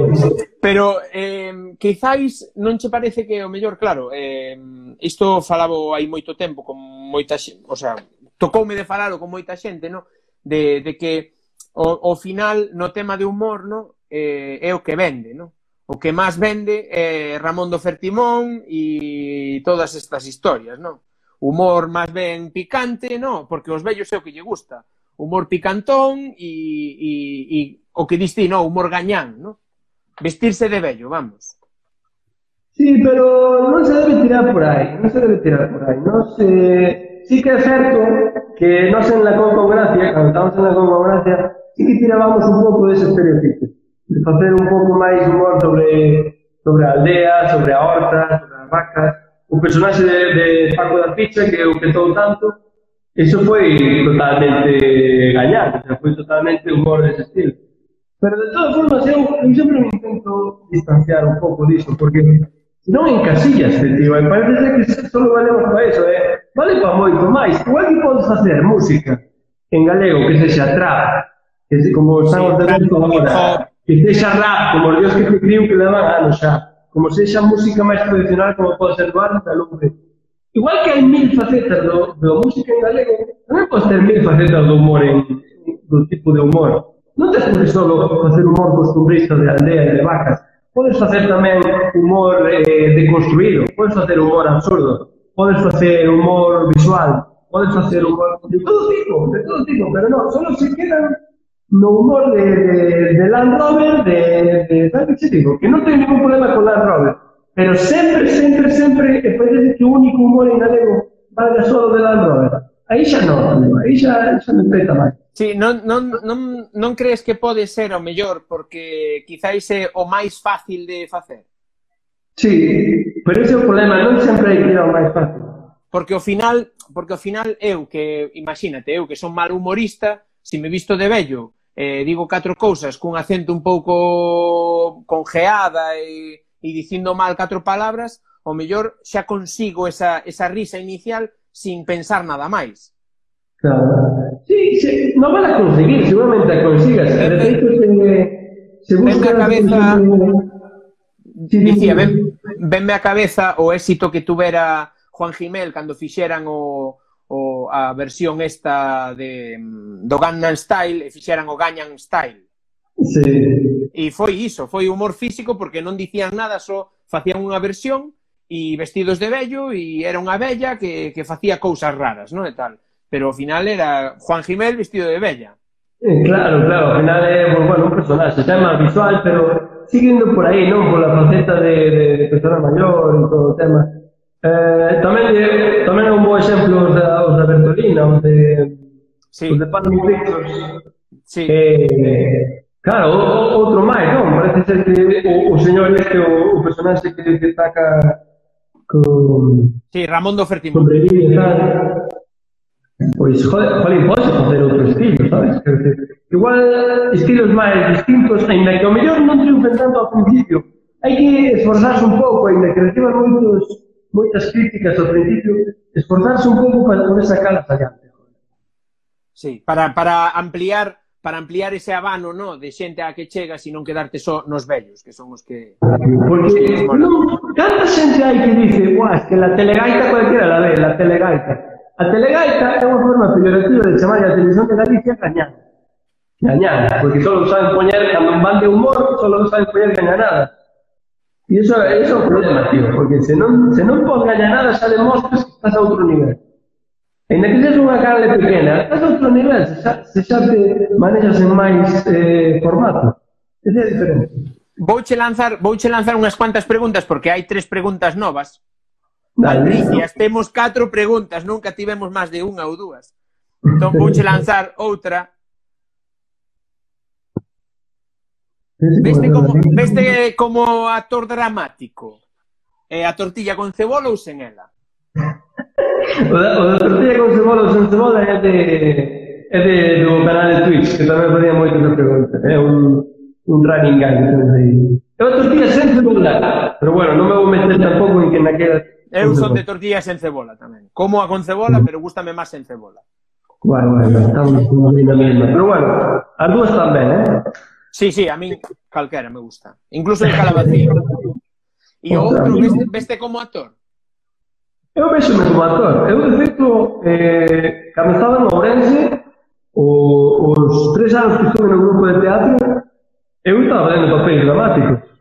Pero eh, quizáis non che parece que o mellor, claro, eh, isto falabo hai moito tempo con moita, xente, o sea, tocoume de falalo con moita xente, no? de, de que o, o final no tema de humor no? Eh, é o que vende, no? o que máis vende é Ramón do Fertimón e todas estas historias, no Humor máis ben picante, no Porque os vellos é o que lle gusta. Humor picantón e, e, e o que diste, no, Humor gañán, no? Vestirse de vello, vamos. Sí, pero non se debe tirar por aí, non se debe tirar por aí. Non se... sí que é certo que nos en la Concogracia, cando estamos en la Concogracia, sí que tirábamos un pouco dese estereotipo, de facer un pouco máis humor sobre, sobre a aldea, sobre a horta, sobre as vacas, o personaxe de, de Paco da Picha, que o petou tanto, eso foi totalmente gañar, o sea, foi totalmente humor dese estilo. Pero de todas formas, eu, eu sempre me intento distanciar un pouco disso, porque non encasillas, tío, e parece que só valemos para eso, eh? vale para moito máis. Igual que podes facer música en galego que sexa trap, que se, como estamos sí, tamén con agora, que sexa rap, como os dios que te criou que levan anos xa, como sexa música máis tradicional como pode ser barra e lumbre. Igual que hai mil facetas do, do música en galego, tamén podes ter mil facetas do humor en, do tipo de humor. Non te podes só facer humor costumbrista de aldea e de vacas, podes facer tamén humor eh, deconstruído, podes facer humor absurdo, Podes facer humor visual, podes facer humor de todo tipo, de todo tipo, pero non, solo se quedan no humor de, de, de Land Rover, de, de de, que digo, que non ten ningún problema con Land Rover, pero sempre, sempre, sempre, e parece que o único humor en galego valga solo de Land Rover. Aí xa non, aí xa, xa non peta máis. Sí, non, non, non, non crees que pode ser o mellor, porque quizáis é o máis fácil de facer? Sí, pero ese é o problema, non sempre hai que ir ao máis fácil. Porque ao final, porque ao final eu que, imagínate, eu que son mal humorista, se me visto de vello, eh, digo catro cousas cun acento un pouco congeada e, e dicindo mal catro palabras, o mellor xa consigo esa, esa risa inicial sin pensar nada máis. Claro. Sí, sí, non van a conseguir, seguramente a consigas. Pero, se, se busca... Ten na cabeza... Conseguir Dicía, ven, venme a cabeza o éxito que tuvera Juan Gimel cando fixeran o, o a versión esta de mm, do Gangnam Style e fixeran o Gangnam Style. Sí. E foi iso, foi humor físico porque non dicían nada, só facían unha versión e vestidos de vello e era unha vella que, que facía cousas raras, non? E tal. Pero ao final era Juan Gimel vestido de vella. Eh, claro, claro, ao final é pues, bueno, un personaxe, tema visual, pero seguindo por aí, non? Pola faceta de, de, de persona maior e todo o tema. Eh, tamén, de, eh, tamén é un bo exemplo os da, os da Bertolina, os de, sí. os de Panama Pictures. Sí. Eh, claro, outro máis, non? Parece ser que o, o señor este, o, o personaxe que, que taca con... Sí, Ramón do Fertimón. Sobrevive, tal. Pois, jolín, pode facer outro estilo, sabes? Igual estilos máis distintos, ainda que o mellor non triunfen tanto ao principio. Hai que esforzarse un pouco, ainda que reciban moitos, moitas críticas ao principio, esforzarse un pouco para poder sacalas adiante. Sí, para, para ampliar para ampliar ese abano, no, de xente a que chegas e non quedarte só nos vellos, que son os que... Porque, non, canta xente hai que dice, guau, es que la telegaita cualquiera la ve, la telegaita. A telegaita é unha forma peyorativa de chamar a televisión de Galicia gañán. Gañán, porque só saben poñer, cando van de humor, só saben poñer gañanadas. E iso, iso é un problema, tío, porque se non, se non pon gañanadas xa demostras que estás a outro nivel. Ainda que seas unha canle pequena, estás a outro nivel, se xa, se xa te manejas en máis eh, formato. Ese é diferente. Vouche lanzar, vouche lanzar unhas cuantas preguntas porque hai tres preguntas novas Alicia, temos catro preguntas, nunca tivemos máis de unha ou dúas. Entón vouche lanzar outra. Veste como, veste como actor dramático. Eh, a tortilla con cebola ou sen ela? O da, o da tortilla con cebola ou sen cebola é de, é de, do canal de Twitch, que tamén podía moito esa pregunta. É un, un running gag. É unha tortilla sen cebola, pero bueno, non me vou meter tampouco en que naquela Eu son de tortillas en cebola tamén. Como a con cebola, mm. pero gustame máis en cebola. Bueno, bueno, estamos na mesma. Pero bueno, as dúas están ben, eh? Sí, sí, a min calquera me gusta. Incluso el calabacín. E o outro, veste, veste como actor? Eu vexo como actor. Eu, de feito, eh, cando estaba en Ourense, o, os tres anos que estuve no grupo de teatro, eu estaba dando papéis dramáticos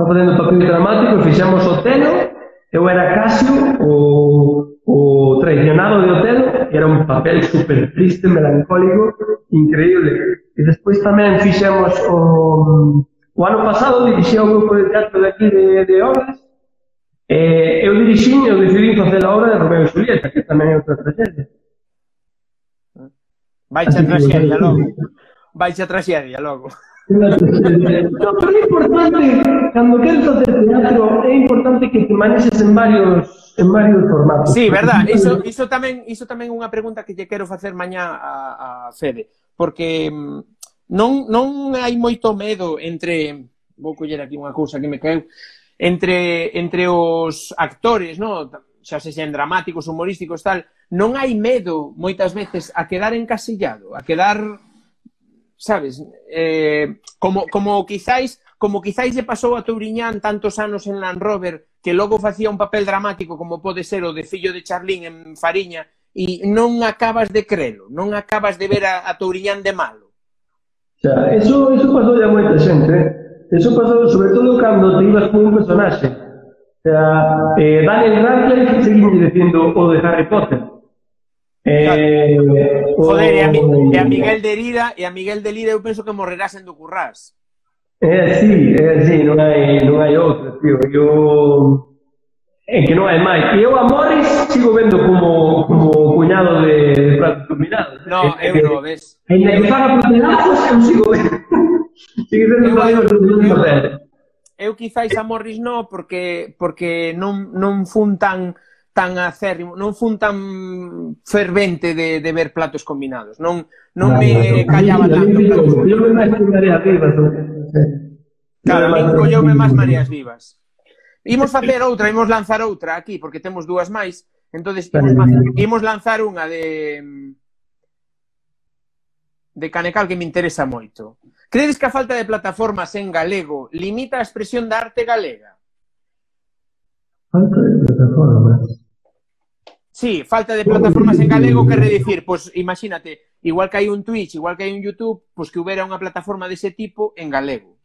estaba facendo papel dramático e fixemos Otelo, eu era Casio, o, o traicionado de Otelo, que era un papel super triste, melancólico, increíble. E despois tamén fixemos o, o ano pasado dirixía o grupo de teatro de aquí de, de Obras, Eh, eu dirixín, eu decidí facer a obra de Romeo e Julieta, que tamén é outra tragedia. Baixa tragedia, traxedia logo. Baixa tragedia, traxedia logo. Pero é importante, cando queres facer teatro, é importante que te manexes en varios en varios formatos. Sí, verdad. Iso, iso tamén iso tamén unha pregunta que lle quero facer mañá a, a Fede, porque mm, non, non hai moito medo entre vou coller aquí unha cousa que me caeu entre entre os actores, no, xa se sean dramáticos, humorísticos, tal, non hai medo moitas veces a quedar encasillado, a quedar sabes? Eh, como, como quizáis como quizáis lle pasou a Touriñán tantos anos en Land Rover que logo facía un papel dramático como pode ser o de Fillo de Charlín en Fariña e non acabas de crelo, non acabas de ver a, a Touriñán de malo. Xa, eso, eso pasou a moita xente, eh? Eso pasou sobre todo cando te ibas con un personaxe. Xa, eh, Daniel Radcliffe seguimos dicindo o de Harry Potter. Eh, Joder, e a, e a Miguel de Lira, e a Miguel de Lira eu penso que morrerá sendo currás. É así, é así, non hai, non hai outra, tío. Eu... É que non hai máis. E eu a Morris sigo vendo como, como cuñado de, de Prato Tuminado. No, é, eu non, ves. Ainda que faga putelazos, eu sigo vendo. sigo vendo eu, eu, eu, eu, eu quizais a Morris non, porque, porque non, non fun tan tan acérrimo, non fun tan fervente de, de ver platos combinados, non, non claro, me callaba claro, tanto. Yo me máis mareas vivas. Claro, a mí colleume máis mareas vivas. Imos facer outra, imos lanzar outra aquí, porque temos dúas máis, entonces imos, imos lanzar unha de de Canecal que me interesa moito. Credes que a falta de plataformas en galego limita a expresión da arte galega? Falta de plataformas. Sí, falta de plataformas en galego, quere dicir, pois imagínate, igual que hai un Twitch, igual que hai un YouTube, pois que houbera unha plataforma dese tipo en galego.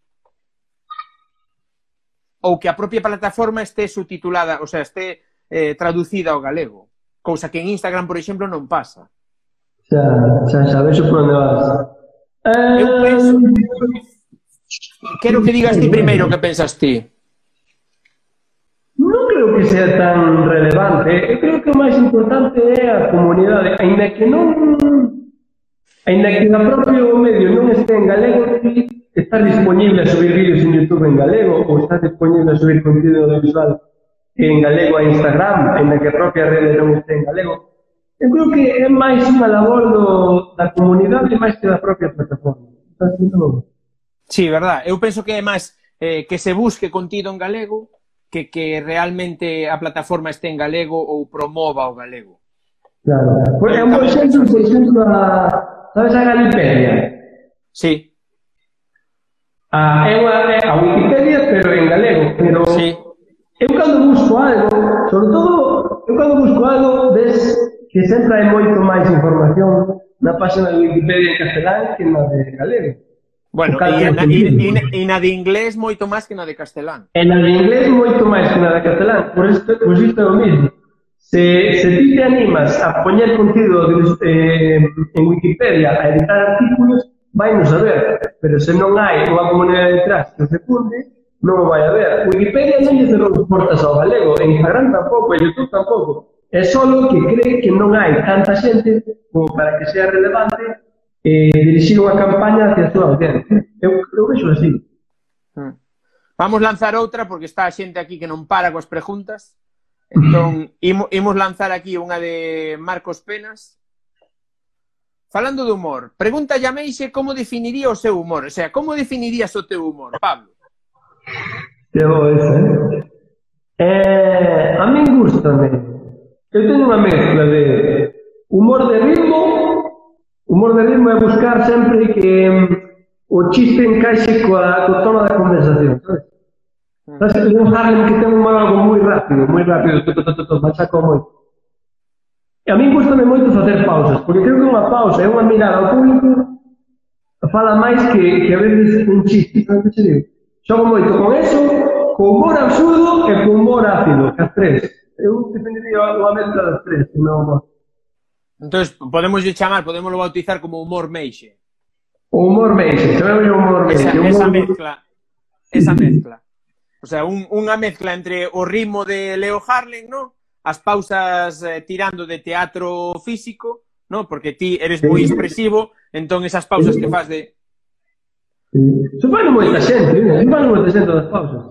Ou que a propia plataforma este subtitulada, o sea, este eh, traducida ao galego. Cousa que en Instagram, por exemplo, non pasa. Xa, xa, xa, vexo por onde vas. Eu penso... Eh, Quero que digas ti primeiro que pensas ti creo que sea tan relevante. Eu creo que o máis importante é a comunidade, aínda que non aínda que o propio medio non este en galego, está disponible a subir vídeos en YouTube en galego ou está disponible a subir contido audiovisual en galego a Instagram, en que a propia rede non este en galego. Eu creo que é máis unha labor do, da comunidade máis que da propia plataforma. Entón, non... Sí, verdad. Eu penso que é máis eh, que se busque contido en galego que, que realmente a plataforma este en galego ou promova o galego. Claro. Por un exemplo, exemplo, por exemplo, a, sabes a Galipedia? Sí. A, é unha, a Wikipedia, pero en galego, pero sí. eu cando busco algo, sobre todo, eu cando busco algo, ves que sempre hai moito máis información na página de Wikipedia en castelán que na de galego. Bueno, e na, e, e na de inglés moito máis que na de castelán. E na de inglés moito máis que na de castelán. Por isto, por isto é o mismo. Se, se ti te animas a poñer contido de, eh, en Wikipedia a editar artículos, vai non saber. Pero se non hai unha comunidade detrás que se funde, non o vai a ver. Wikipedia non lle cerrou portas ao galego, en Instagram tampouco, en Youtube tampouco. É só que cree que non hai tanta xente como para que sea relevante eh, dirixir unha campaña hacia a súa audiencia. Eu, eu vexo así. Hmm. Vamos lanzar outra porque está a xente aquí que non para coas preguntas. Entón, imos, imos lanzar aquí unha de Marcos Penas. Falando de humor, pregunta a Meixe como definiría o seu humor. O sea, como definirías o teu humor, Pablo? Que bo eh? eh a min gustame. Eu teño unha mezcla de humor de ritmo humor de ritmo é buscar sempre que mm, o chiste encaixe coa, co tono da conversación, sabes? Ah. Estás en un Harlem que ten un algo moi rápido, moi rápido, to, to, to, to, machaco moito. E a min gustame moito facer pausas, porque creo que unha pausa é unha mirada ao público fala máis que, que a veces un chiste, sabes que te digo? Xogo moito con eso, con humor absurdo e con humor ácido, que as tres. Eu defendería unha mezcla das tres, non. Entonces, podemos chamar, podemos bautizar como humor meixe. O humor meixe, chamamos humor meixe. Esa, humor... esa mezcla, esa mezcla. O sea, un, unha mezcla entre o ritmo de Leo Harlem, ¿no? as pausas eh, tirando de teatro físico, ¿no? porque ti eres moi expresivo, entón esas pausas que faz de... Supano moita xente, supano moita xente das pausas.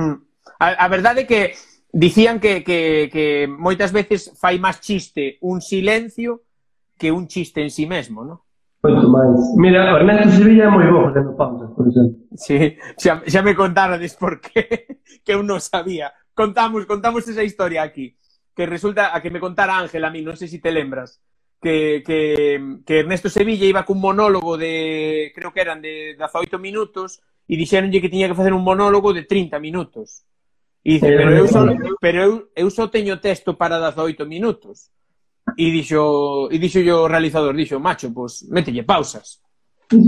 Mm. A, a verdade é que Dicían que, que, que moitas veces fai máis chiste un silencio que un chiste en sí mesmo, non? Moito máis. Mira, Ernesto Sevilla é moi bo facendo pausas, por exemplo. Sí, xa, xa me contarades por qué, que eu non sabía. Contamos, contamos esa historia aquí, que resulta a que me contara Ángel a mí, non sei se si te lembras, que, que, que Ernesto Sevilla iba cun monólogo de, creo que eran de 18 minutos, e dixéronlle que tiña que facer un monólogo de 30 minutos. E dice, pero eu só, pero eu, eu só teño texto para 18 minutos. E dixo, e dixo yo o realizador, dixo, macho, pois pues, mételle pausas. e,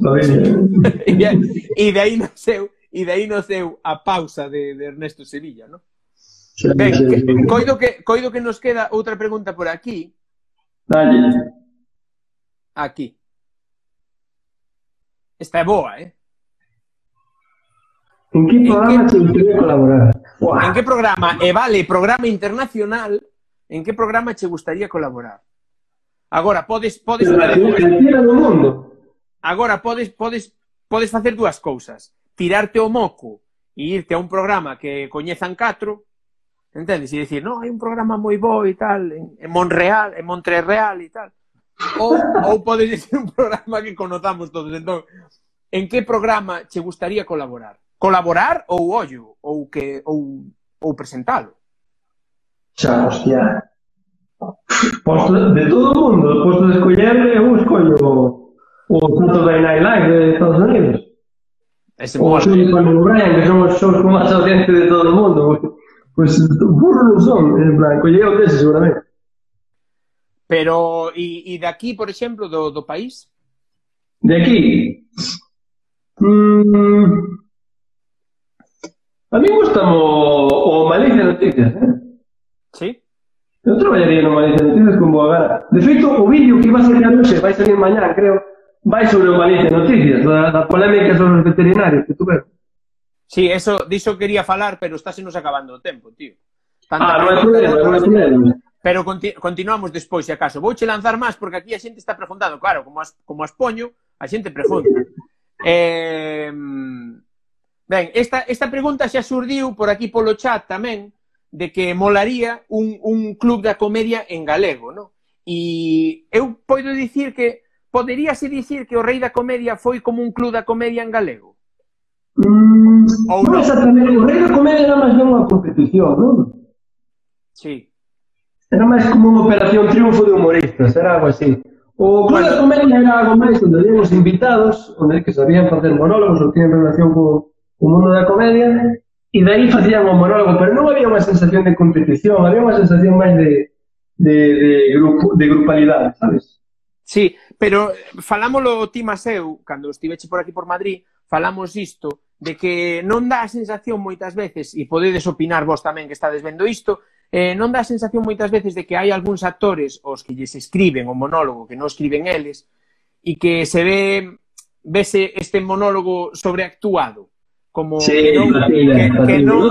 e eh. de aí naceu, e de aí naceu a pausa de, de Ernesto Sevilla, ¿no? Ben, que, coido, que, coido que nos queda outra pregunta por aquí. Dale. Aquí. Esta é boa, eh? En que programa te que... colaborar? Buah. En que programa, e vale, programa internacional, en que programa che gustaría colaborar? Agora, podes... podes Pero, do mundo. Agora, podes, podes, podes facer dúas cousas. Tirarte o moco e irte a un programa que coñezan catro, entendes? E dicir, no, hai un programa moi bo e tal, en, en Monreal, en Montreal e tal. Ou, ou podes dicir un programa que conozamos todos. Entón, en que programa che gustaría colaborar? colaborar ou ollo, ou que ou, ou presentalo. Xa, hostia. Posto de todo o mundo, posto de escoller, eu escollo o, o Saturday Night Live de Estados Unidos. Ese o Jimmy Conor Brian, que son os shows con máis audiente de todo o mundo. Pois, pues, burro non son, en plan, collei o dese, seguramente. Pero, e, e de aquí, por exemplo, do, do país? De aquí? Mm, A mí gusta mo, o Malicia Noticias, eh? Sí. Eu traballaría no Malicia Noticias con boa gana. De feito, o vídeo que iba a salir anoche, vai salir mañá, creo, vai sobre o Malicia Noticias, da, da polémica sobre os veterinarios que tú ves. Sí, eso, diso quería falar, pero está se nos acabando o tempo, tío. Tanta ah, non é problema, non é problema. Pero conti continuamos despois, se acaso. Vouche lanzar máis, porque aquí a xente está preguntando. Claro, como as, como as poño, a xente pregunta. eh, mm, Ben, esta, esta pregunta xa surdiu por aquí polo chat tamén, de que molaría un, un club da comedia en galego, non? E eu podo dicir que poderíase dicir que o Rei da Comedia foi como un club da comedia en galego? Mm, Ou non, non exactamente, o Rei da Comedia era máis ben unha competición, non? Sí. Era máis como unha operación triunfo de humoristas, era algo así. O Club bueno, da Comedia era algo máis onde habíamos invitados, onde que sabían facer monólogos ou tienen relación co, o mundo da comedia, e daí facían o monólogo, pero non había unha sensación de competición, había unha sensación máis de, de, de, grupo, de grupalidade, sabes? Sí, pero falámoslo ti mas eu, cando estiveche por aquí por Madrid, falamos isto, de que non dá a sensación moitas veces, e podedes opinar vos tamén que estades vendo isto, eh, non dá a sensación moitas veces de que hai algúns actores os que lles escriben o monólogo, que non escriben eles, e que se ve vese este monólogo sobreactuado como sí, que, non, patina, que, patina, que, non,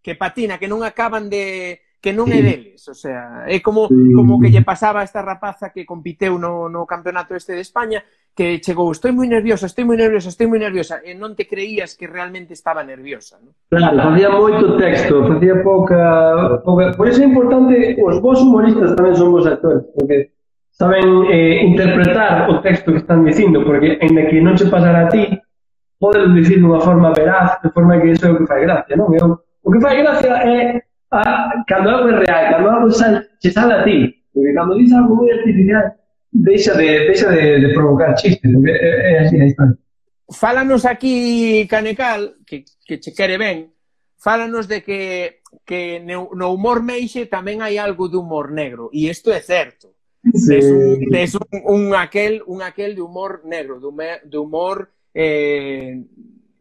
que patina, que non acaban de que non sí. é deles, o sea, é como sí. como que lle pasaba a esta rapaza que compiteu no, no campeonato este de España que chegou, estou moi nerviosa, estou moi nerviosa, estou moi nerviosa, e non te creías que realmente estaba nerviosa, ¿no? Claro, facía moito texto, facía pouca, pouca... Por iso é importante, os vos humoristas tamén son vos actores, porque saben eh, interpretar o texto que están dicindo, porque, en que non se pasara a ti, podes dicir dunha forma veraz, de forma que iso é o que fai gracia, non? Eu, o que fai gracia é a, cando algo é real, cando algo sal, che sale a ti, porque cando dices algo moi artificial, deixa de, deixa de, de provocar chistes, é, é así a historia. Fálanos aquí, Canecal, que, que che quere ben, fálanos de que, que no humor meixe tamén hai algo de humor negro, e isto é certo. Sí. Des un, des un, un, aquel, un aquel de humor negro, de humor, de humor eh,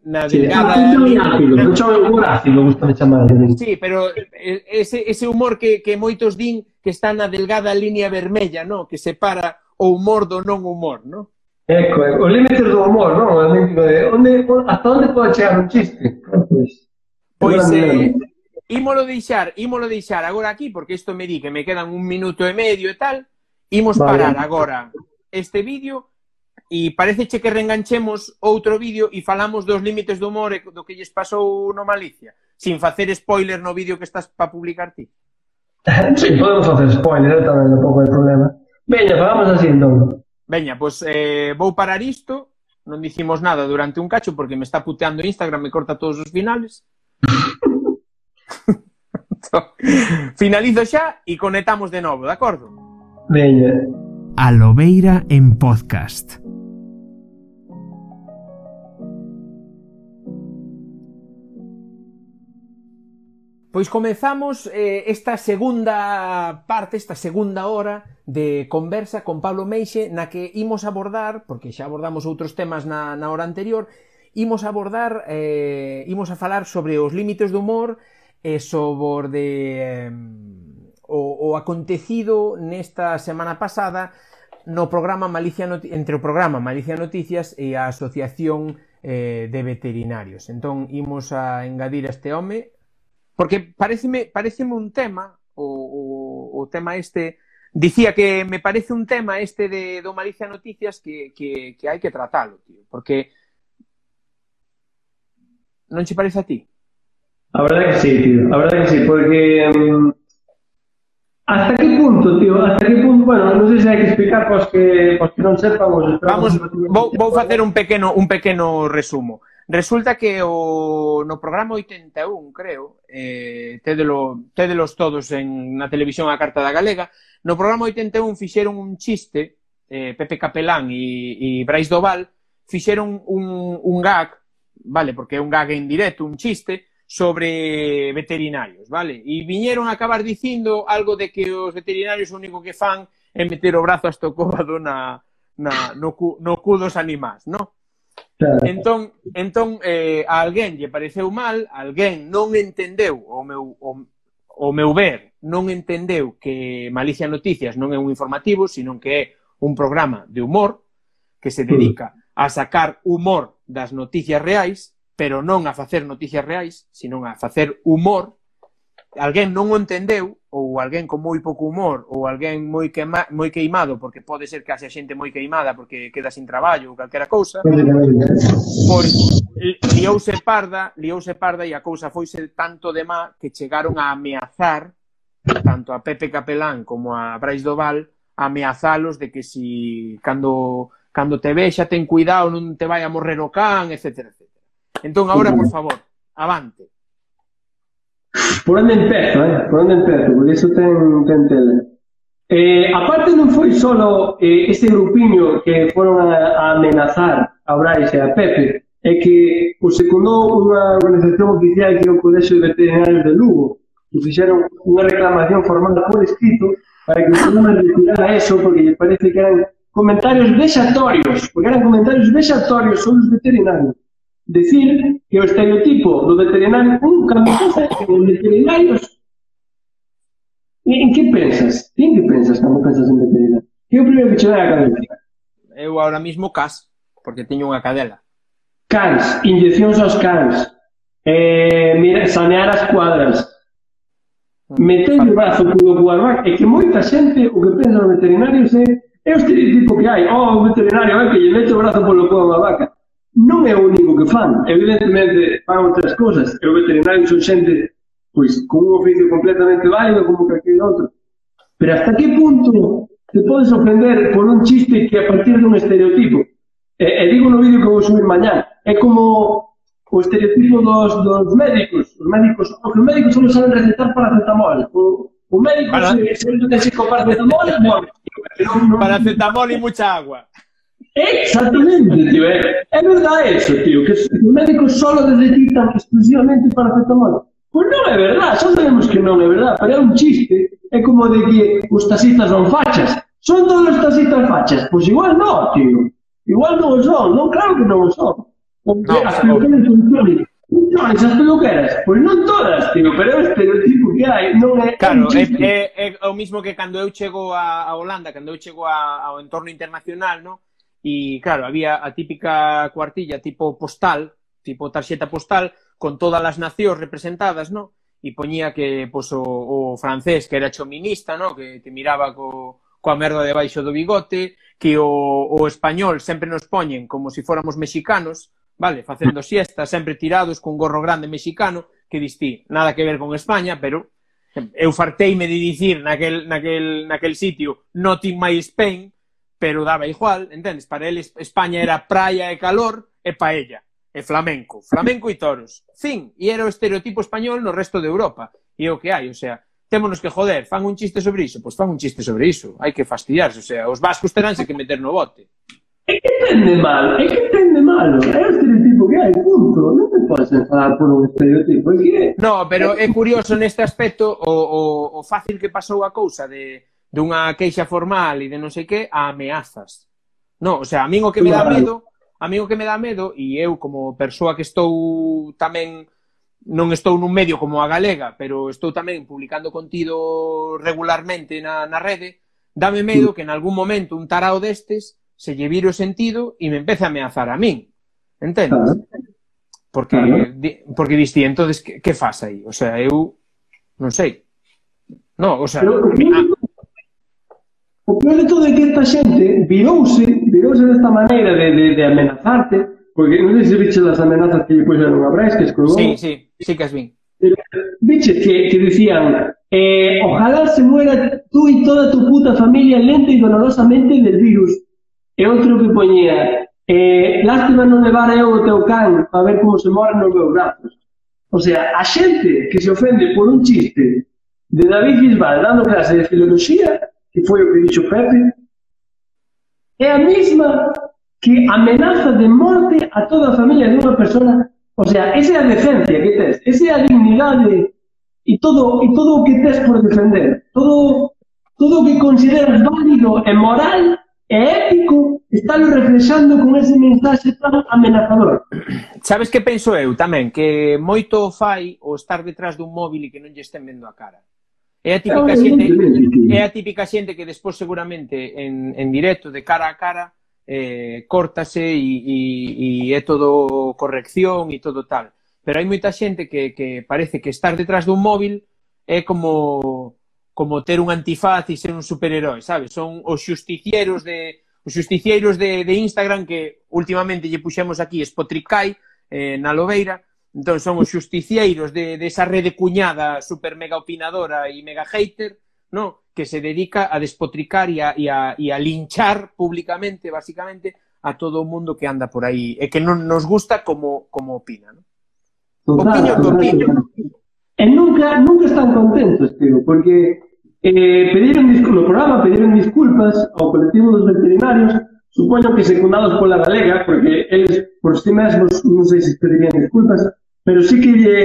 na delgada... Sí, é ácido, eu chamo humor ácido, gustame chamar. Sí, pero eh, ese, ese humor que, que moitos din que está na delgada línea vermella, no? que separa o humor do non humor, no? Ecco, ecco, o límite do humor, non? O límite de onde, hasta onde pode chegar un chiste? Pois, pois eh, ímolo deixar, ímolo deixar agora aquí, porque isto me di que me quedan un minuto e medio e tal, imos vale. parar agora este vídeo E pareceche que reenganchemos outro vídeo e falamos dos límites do humor e do que lles pasou no Malicia, sin facer spoiler no vídeo que estás para publicar ti. sí, podemos facer spoiler, eh, tamén un pouco de problema. Veña, vamos así entón. Veña, pois pues, eh, vou parar isto, non dicimos nada durante un cacho porque me está puteando Instagram, me corta todos os finales. Finalizo xa e conectamos de novo, de acordo? Veña. Alobeira en podcast. Pois comezamos eh, esta segunda parte, esta segunda hora de conversa con Pablo Meixe na que imos abordar, porque xa abordamos outros temas na, na hora anterior, imos abordar, eh, imos a falar sobre os límites do humor e sobre sobre eh, o, o acontecido nesta semana pasada no programa Malicia Not entre o programa Malicia Noticias e a Asociación eh, de Veterinarios. Entón, imos a engadir a este home Porque pareceme, pareceme un tema, o, o, o tema este, dicía que me parece un tema este de do Malicia Noticias que, que, que hai que tratalo, tío, porque non che parece a ti? A verdade que sí, tío, a verdade que sí, porque um, hasta que punto, tío, hasta que punto, bueno, non sei se hai que explicar pois que, pois que non sepan os Vamos, vou, vou facer un pequeno un pequeno resumo. Resulta que o, no programa 81, creo, eh, tédelo, tédelos todos en, na televisión a Carta da Galega, no programa 81 fixeron un chiste, eh, Pepe Capelán e, e Brais Doval, fixeron un, un gag, vale, porque é un gag en directo, un chiste, sobre veterinarios, vale? E viñeron a acabar dicindo algo de que os veterinarios o único que fan é meter o brazo a na, na, no, cu, no cu dos animais, no? Claro. Entón, entón eh, a alguén lle pareceu mal, alguén non entendeu o meu, o, o meu ver, non entendeu que Malicia Noticias non é un informativo, sino que é un programa de humor que se mm. dedica a sacar humor das noticias reais, pero non a facer noticias reais, sino a facer humor. Alguén non o entendeu ou alguén con moi pouco humor ou alguén moi queima, moi queimado porque pode ser que haxa xente moi queimada porque queda sin traballo ou calquera cousa pois liouse parda liouse parda e a cousa foise tanto de má que chegaron a ameazar tanto a Pepe Capelán como a Brais Doval a ameazalos de que si cando cando te vexa ten cuidado non te vai a morrer o can, etc. etc. Entón agora, por favor, avante Por onde empezo, eh? Por onde empezo, porque iso ten, ten tela. Eh, a parte non foi só eh, ese grupiño que foron a, a amenazar a Brais e a Pepe, é que o secundou unha organización oficial que é o Colexo de Veterinarios de Lugo, que fixeron unha reclamación formada por escrito para que o non retirara eso, porque lle parece que eran comentarios vexatorios, porque eran comentarios vexatorios sobre os veterinarios decir que o estereotipo do veterinario nunca me pasa que os veterinarios en que pensas? En que pensas cando pensas en veterinario? Que é o primeiro que che vai a cabeza? Eu ahora mismo cas, porque teño unha cadela. Cans, inyeccións aos cans, eh, mira, sanear as cuadras, mm. meter o brazo cudo cuarbac, é que moita xente o que pensa nos veterinarios é, é o estereotipo que hai, oh, o veterinario, é que lle mete o brazo polo cuar da vaca non é o único que fan. Evidentemente, fan outras cousas. E o veterinario son xente, pois, con un oficio completamente válido como calquer outro. Pero hasta que punto te podes ofender por un chiste que a partir dun estereotipo? E, e digo no vídeo que vou subir mañá. É como o estereotipo dos, dos médicos. Os médicos, porque os médicos só saben recetar paracetamol. O, o médico, para... se, se non te se copar paracetamol, morre. Paracetamol e mucha agua. Esattamente diverso, eh, è verdad eso, tío, que os médicos só dedican exclusivamente para fetamol. Pois non é verdade, xa sabemos que non é verdade, pero é un chiste, é como de que os taxistas son fachas, son todos os taxistas fachas, pois igual non, tío, igual non son, non, claro que non son. Porque no, as peluqueras funcionan, funcionan esas peluqueras, pois non todas, tío, pero é o estereotipo que hai, non é Claro, é, é, é, o mismo que cando eu chego a, a Holanda, cando eu chego a, ao entorno internacional, non? E, claro, había a típica cuartilla tipo postal, tipo tarxeta postal, con todas as nacións representadas, no? E poñía que pois, o, o francés, que era chominista, no? que te miraba co, coa merda debaixo do bigote, que o, o español sempre nos poñen como se si fóramos mexicanos, vale, facendo siestas, sempre tirados con gorro grande mexicano, que distí, nada que ver con España, pero eu farteime de dicir naquel, naquel, naquel sitio not in my Spain, pero daba igual, entendes? Para eles España era praia e calor e paella, e flamenco, flamenco e toros. Fin, e era o estereotipo español no resto de Europa. E o que hai, o sea, témonos que joder, fan un chiste sobre iso, pois fan un chiste sobre iso, hai que fastidiarse, o sea, os vascos teránse que meter no bote. É que tende mal, é que tende mal, é o estereotipo que hai, punto, non te podes enfadar por un estereotipo, é que... No, pero é curioso neste aspecto o, o, o fácil que pasou a cousa de dunha queixa formal e de non sei que a ameazas. No, o sea, a min o que me dá medo, a min o que me dá medo e eu como persoa que estou tamén non estou nun medio como a galega, pero estou tamén publicando contido regularmente na, na rede, dame medo que en algún momento un tarao destes se lle vire o sentido e me empece a ameazar a min. Entendes? Ah. Porque, di, porque diste, entonces, que, que fas aí? O sea, eu non sei. No, o sea, pero, a, O peor de todo é que esta xente virouse, virouse desta maneira de, de, de amenazarte, porque non sei se viches as amenazas que lle puxeron a Brais, que escrevou. Sí, sí, sí que as vin. Viches que, que dicían, eh, ojalá se muera tú e toda tu puta familia lenta e dolorosamente del virus. E outro que poñía, eh, lástima non levar eu o teu can para ver como se morren nos meus brazos. O sea, a xente que se ofende por un chiste de David Bisbal dando clase de filosofía, que foi o que dixo Pepe, é a mesma que amenaza de morte a toda a familia de unha persona. O sea, esa é a decencia que tes, esa é a dignidade e todo, e todo o que tes por defender, todo, todo o que consideras válido e moral e ético, está reflexando con ese mensaxe tan amenazador. Sabes que penso eu tamén? Que moito fai o estar detrás dun móvil e que non lle estén vendo a cara. É a típica xente, é a típica xente que despois seguramente en, en directo de cara a cara eh, córtase e, e, e é todo corrección e todo tal. Pero hai moita xente que, que parece que estar detrás dun móvil é como como ter un antifaz e ser un superherói, sabes? Son os justicieros de os justicieros de, de Instagram que últimamente lle puxemos aquí espotricai eh, na Lobeira Entón son os xusticeiros de, de esa rede cuñada super mega opinadora e mega hater, no? que se dedica a despotricar e a, e a, e a linchar públicamente, basicamente, a todo o mundo que anda por aí e que non nos gusta como, como opina. ¿no? Total, opino, opino. E nunca, nunca están contentos, tío, porque eh, pediron disculpas, no programa pediron disculpas ao colectivo dos veterinarios supoño que secundados pola galega, porque eles por si mesmos non sei se pedirían disculpas, pero sí que lle,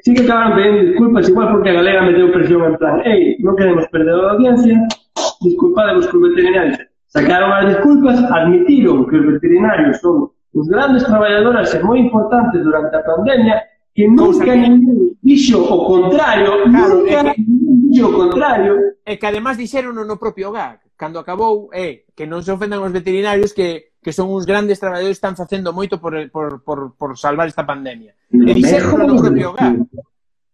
sí que acabaron pedindo disculpas igual porque a galega me deu presión en plan, ei, non queremos perder a audiencia, disculpademos os veterinarios sacaron as disculpas, admitiron que os veterinarios son os grandes traballadoras e moi importantes durante a pandemia que nunca que- ningún dixo o contrario, Claro, nunca que- ningún dixo o contrario, E que además dixeron no propio GAC, cando acabou é que non se ofendan os veterinarios que, que son uns grandes traballadores que están facendo moito por, por, por, por salvar esta pandemia. No e dixeron no propio hogar.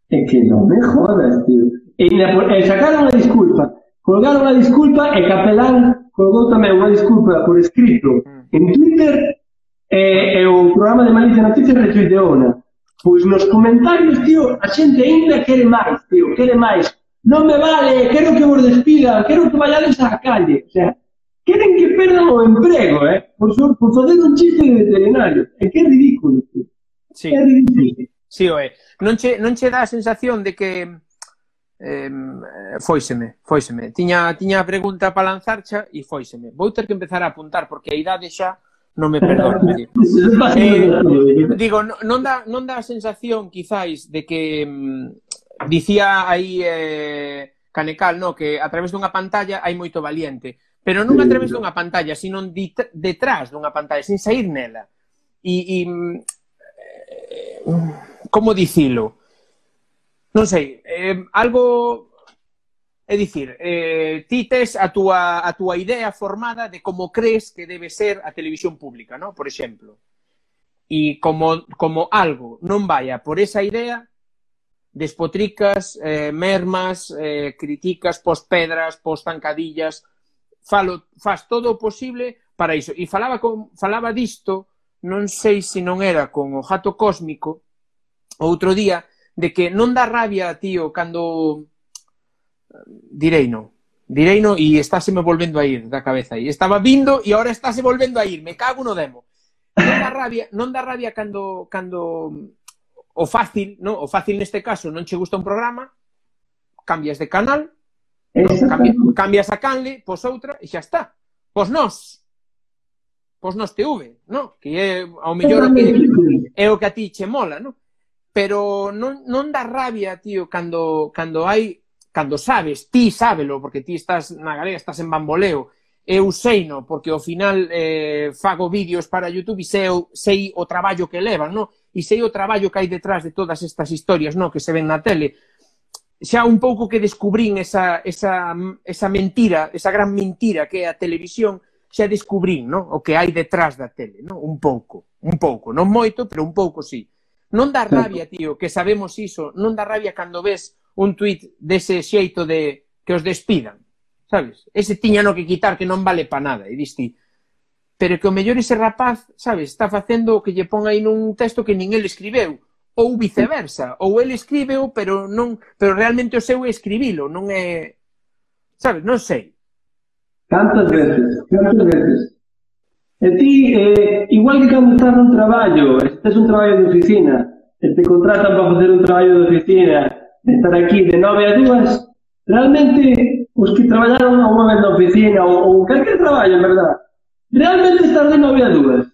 É que non me jodas, tío. E, e sacaron a disculpa. Colgaron a disculpa e Capelán colgou tamén unha disculpa por escrito mm. en Twitter e, e o programa de Malicia Noticias retuiteou Pois nos comentarios, tío, a xente ainda quere máis, tío, quere máis non me vale, quero que vos despidan, quero que vayades á calle. O sea, queren que perdan o emprego, eh? Por, so, por fazer un chiste de veterinario. É que é ridículo. Tío. Sí. É ridículo. Sí, sí é. Non che, non che dá a sensación de que eh, foiseme, foiseme. Tiña, tiña a pregunta para lanzarcha e foiseme. Vou ter que empezar a apuntar porque a idade xa non me perdona. eh, digo, non, non, dá, non dá a sensación quizáis de que mm, dicía aí eh, Canecal, no, que a través dunha pantalla hai moito valiente, pero non a través dunha pantalla, sino detrás dunha pantalla, sin sair nela. E, e eh, como dicilo? Non sei, eh, algo É dicir, eh, ti tes a túa, a túa idea formada de como crees que debe ser a televisión pública, ¿no? por exemplo. E como, como algo non vaya por esa idea, despotricas, eh, mermas, eh, criticas, pos pedras, pos zancadillas, falo, faz todo o posible para iso. E falaba, con, falaba disto, non sei se non era con o jato cósmico, outro día, de que non dá rabia, tío, cando... Direi non. Direi non e estáse me volvendo a ir da cabeza aí. Estaba vindo e agora estáse volvendo a ir. Me cago no demo. Non dá rabia, non dá rabia cando, cando o fácil, non? O fácil neste caso non che gusta un programa, cambias de canal, cambias, cambias a canle, pos outra e xa está. Pos nós. Pos nós TV, non? Que é ao mellor o que é o que a ti che mola, non? Pero non, non dá rabia, tío, cando, cando hai cando sabes, ti sábelo, porque ti estás na galega, estás en bamboleo, eu sei no, porque ao final eh, fago vídeos para YouTube e sei, sei o traballo que levan, no? e sei o traballo que hai detrás de todas estas historias no que se ven na tele, xa un pouco que descubrín esa, esa, esa mentira, esa gran mentira que é a televisión, xa descubrín no? o que hai detrás da tele, no? un pouco, un pouco, non moito, pero un pouco sí. Non dá rabia, tío, que sabemos iso, non dá rabia cando ves un tuit dese xeito de que os despidan, sabes? Ese tiña no que quitar que non vale pa nada, e diste, pero que o mellor ese rapaz, sabes, está facendo o que lle pon aí nun texto que nin el escribeu, ou viceversa, ou el escríbeo, pero non, pero realmente o seu é escribilo, non é, sabes, non sei. Tantas veces, tantas veces. E ti, eh, igual que cando estás nun traballo, estás un traballo de oficina, e te contratan para facer un traballo de oficina, de estar aquí de 9 a 2, realmente os que traballaron unha vez na oficina ou, ou calquer traballo, en verdade, Realmente estás aí, non había dúdas.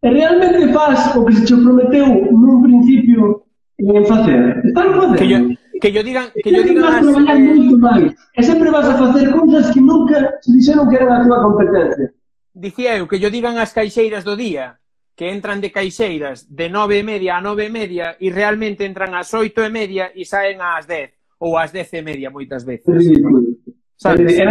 E realmente faz o que se che prometeu nun principio en facer. Estás facendo. Que yo, que yo digan... Eh. Que yo digan vas a traballar eh... moito máis. E sempre vas a facer cousas que nunca se dixeron que eran a túa competencia. Dicía eu que yo digan as caixeiras do día que entran de caixeiras de nove e media a nove e media e realmente entran ás oito e media e saen ás dez ou ás dez e media moitas veces. Sí, sí. ¿Sabes? E,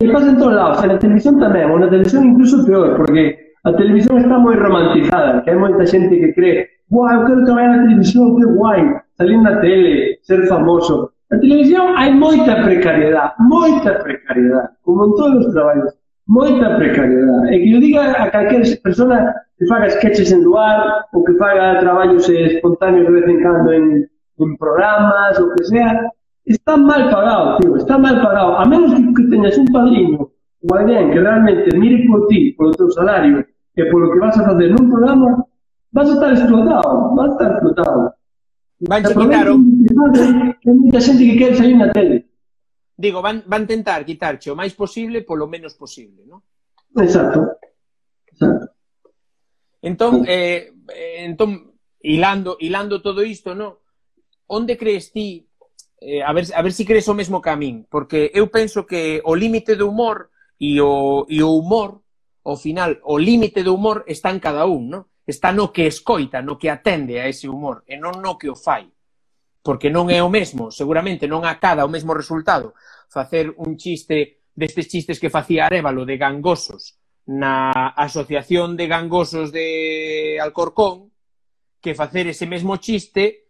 e pasa en todos lados, en na televisión tamén, ou na televisión incluso peor, porque a televisión está moi romantizada, que hai moita xente que cree, guau, eu quero trabalhar na televisión, que guai, salir na tele, ser famoso. Na televisión hai moita precariedade, moita precariedade, como en todos os traballos, moita precariedade. E que eu diga a calquer persona que faga sketches en lugar, ou que faga traballos espontáneos de vez en cando en, en programas, ou que sea, Está mal pagado, tío, está mal pagado. A menos que, que teñas un padrino ou alguén que realmente mire por ti, polo teu salario e polo que vas a facer nun programa, vas a estar explotado, vas a estar explotado. Van a quitar o... Hai moita xente que quere sair na tele. Digo, van, van tentar quitarche o máis posible polo menos posible, ¿no? Exacto. Exacto. Entón, eh, entón hilando, hilando todo isto, no? Onde crees ti eh, a ver, a ver se si crees o mesmo camín, porque eu penso que o límite do humor e o, e o humor, ao final, o límite do humor está en cada un, no? Está no que escoita, no que atende a ese humor, e non no que o fai. Porque non é o mesmo, seguramente non acada o mesmo resultado facer un chiste destes chistes que facía Arevalo de gangosos na Asociación de Gangosos de Alcorcón que facer ese mesmo chiste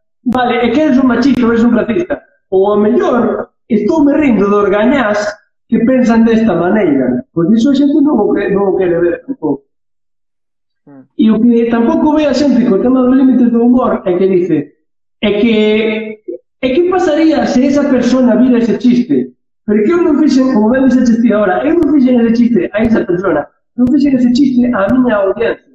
Vale, e que eres un machista ou eres un racista? Ou a mellor, estou me rindo dos gañás que pensan desta maneira. Porque iso a xente non o, que, non o quere ver tampouco. Hmm. E o que tampouco ve a xente co tema dos límites do humor é que dice é que é que pasaría se esa persona vira ese chiste? Pero que eu non fixen, como ven ese chiste agora, eu non fixen ese chiste a esa persona, non fixen ese chiste a miña audiencia,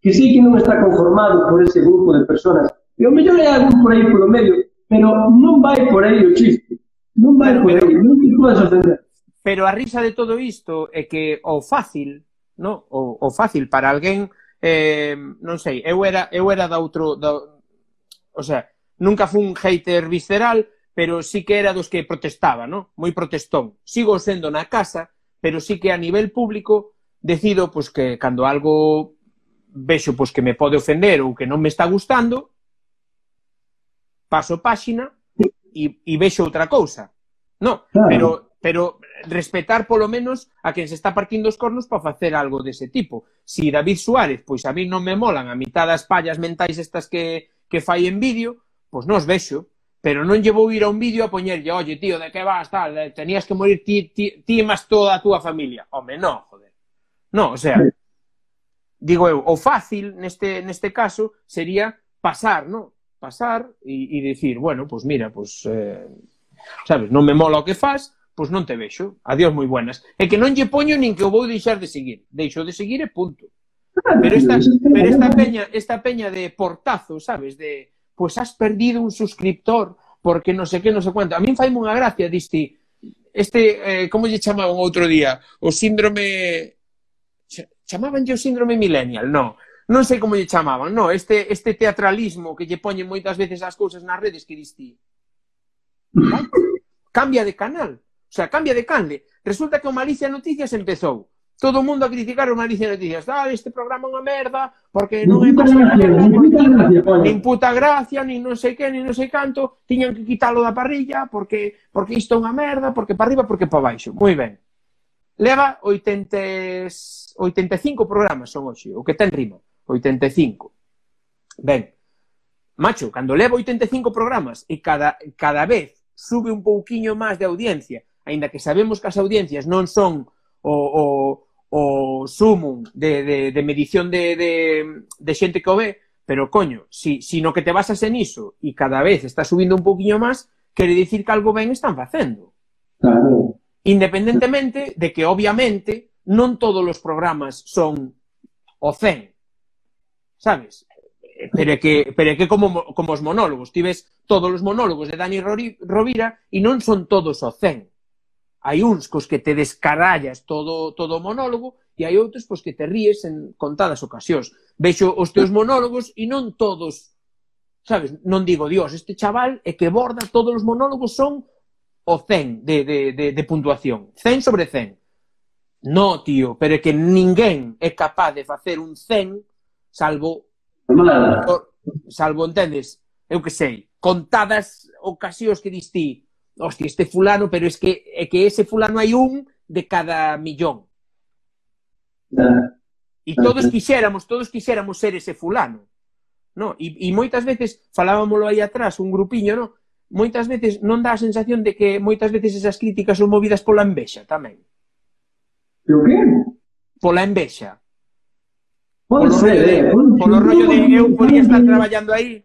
que sei que non está conformado por ese grupo de personas E o mellor é algún por aí polo medio, pero non vai por aí o chiste. Non vai por aí, non te podes ofender. Pero a risa de todo isto é que o fácil, no? o, o fácil para alguén, eh, non sei, eu era, eu era da outro... Da, o sea, nunca fun hater visceral, pero sí que era dos que protestaba, ¿no? moi protestón. Sigo sendo na casa, pero sí que a nivel público decido pois, pues, que cando algo vexo pois, pues, que me pode ofender ou que non me está gustando, paso páxina e, e vexo outra cousa. No, claro. pero pero respetar polo menos a quen se está partindo os cornos para facer algo dese tipo. Si David Suárez, pois a mí non me molan a mitad das pallas mentais estas que, que fai en vídeo, pois non os vexo, pero non lle vou ir a un vídeo a poñerlle, oye, tío, de que vas, tal, eh, tenías que morir ti, ti, ti máis toda a túa familia. Home, non, joder. Non, o sea, digo eu, o fácil neste, neste caso sería pasar, non? pasar e, e dicir, bueno, pois pues mira, pois, pues, eh, sabes, non me mola o que faz, pois non te vexo, adiós moi buenas. É que non lle poño nin que o vou deixar de seguir, deixo de seguir e punto. Pero esta, pero esta peña, esta peña de portazo, sabes, de pois pues has perdido un suscriptor porque non sei que, non sei cuánto. A min faime unha gracia, diste, este, eh, como lle chamaban outro día? O síndrome... Chamaban o síndrome millennial, non non sei como lle chamaban, no, este, este teatralismo que lle poñen moitas veces as cousas nas redes que diste. Cambia de canal, o sea, cambia de canle. Resulta que o Malicia Noticias empezou. Todo o mundo a criticar o Malicia Noticias. Ah, este programa é unha merda, porque non é máis... Nin puta gracia, nin non sei que, nin non sei canto. Tiñan que quitalo da parrilla, porque, porque isto é unha merda, porque para arriba, porque para baixo. Moi ben. Leva 80, 85 programas son hoxe, o que ten rima. 85. Ben, macho, cando levo 85 programas e cada, cada vez sube un pouquiño máis de audiencia, aínda que sabemos que as audiencias non son o, o, o sumum de, de, de medición de, de, de xente que o ve, pero coño, si, si no que te basas en iso e cada vez está subindo un pouquiño máis, quere dicir que algo ben están facendo. Claro. Independentemente de que, obviamente, non todos os programas son o 100, sabes? Pero é que, pero é que como, como os monólogos, ti ves todos os monólogos de Dani Rovira e non son todos o 100. Hai uns cos que te descarallas todo, todo o monólogo e hai outros pois, que te ríes en contadas ocasións. Veixo os teus monólogos e non todos, sabes, non digo, dios, este chaval é que borda todos os monólogos son o 100 de, de, de, de puntuación. 100 sobre 100. No, tío, pero é que ninguén é capaz de facer un 100 salvo salvo, entendes, eu que sei, contadas ocasións que dis ti, hostia, este fulano, pero es que é que ese fulano hai un de cada millón. E todos quixéramos, todos quixéramos ser ese fulano. No, e, e moitas veces falábamoslo aí atrás, un grupiño, no? Moitas veces non dá a sensación de que moitas veces esas críticas son movidas pola envexa tamén. Pero Que? Pola envexa. Pode Polo ser, rollo de, eh. Pode- polo rollo de eu podía estar traballando aí.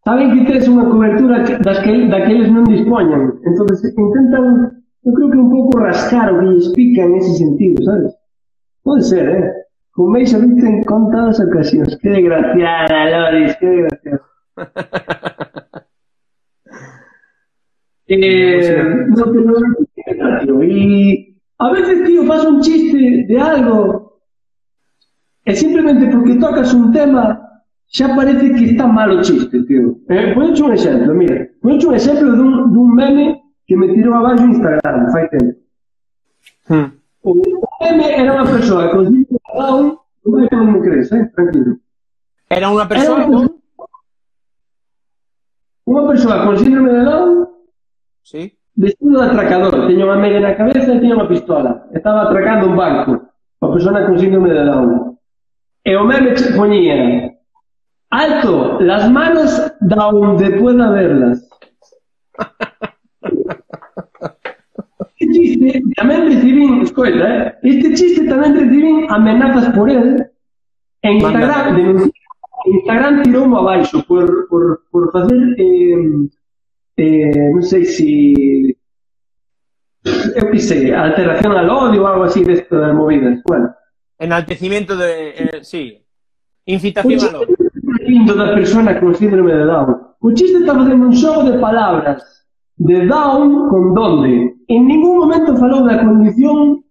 Saben que tes unha cobertura das que, da que eles non dispoñan. entonces intentan, eu creo que un pouco rascar o que lles pica en ese sentido, sabes? Pode ser, eh? Con Meixa viste en contadas ocasións. Que desgraciada, Loris, que desgraciada. eh, no, pero, tío, y a veces, tío, pasa un chiste de algo E simplemente porque tocas un tema xa parece que está mal o chiste, tío. Eh, Poncho un exemplo, mira. Poncho un exemplo dun, dun meme que me tirou abaixo Instagram, fai tempo. Hmm. O meme era unha persoa con síndrome Down, non é como me crees, eh? tranquilo. Era unha persoa con... Unha persoa con síndrome de Down sí. vestido de atracador. Teña unha media na cabeza e tiña unha pistola. Estaba atracando un banco. Unha persoa con síndrome de Down. E o meme che poñía Alto, las manos donde pueda verlas. Este chiste tamén recibín, escoita, eh? este chiste tamén recibín amenazas por él en Instagram, denunciou- Instagram tiroume abaixo por, por, por facer eh, eh, non sei se eu que sei, alteración al odio ou algo así desto das movidas. Bueno, Enaltecimiento de... Eh, sí. Incitación al odio. lindo da persona con síndrome de Down. O chiste facendo un xogo de palabras de Down con donde. En ningún momento falou da condición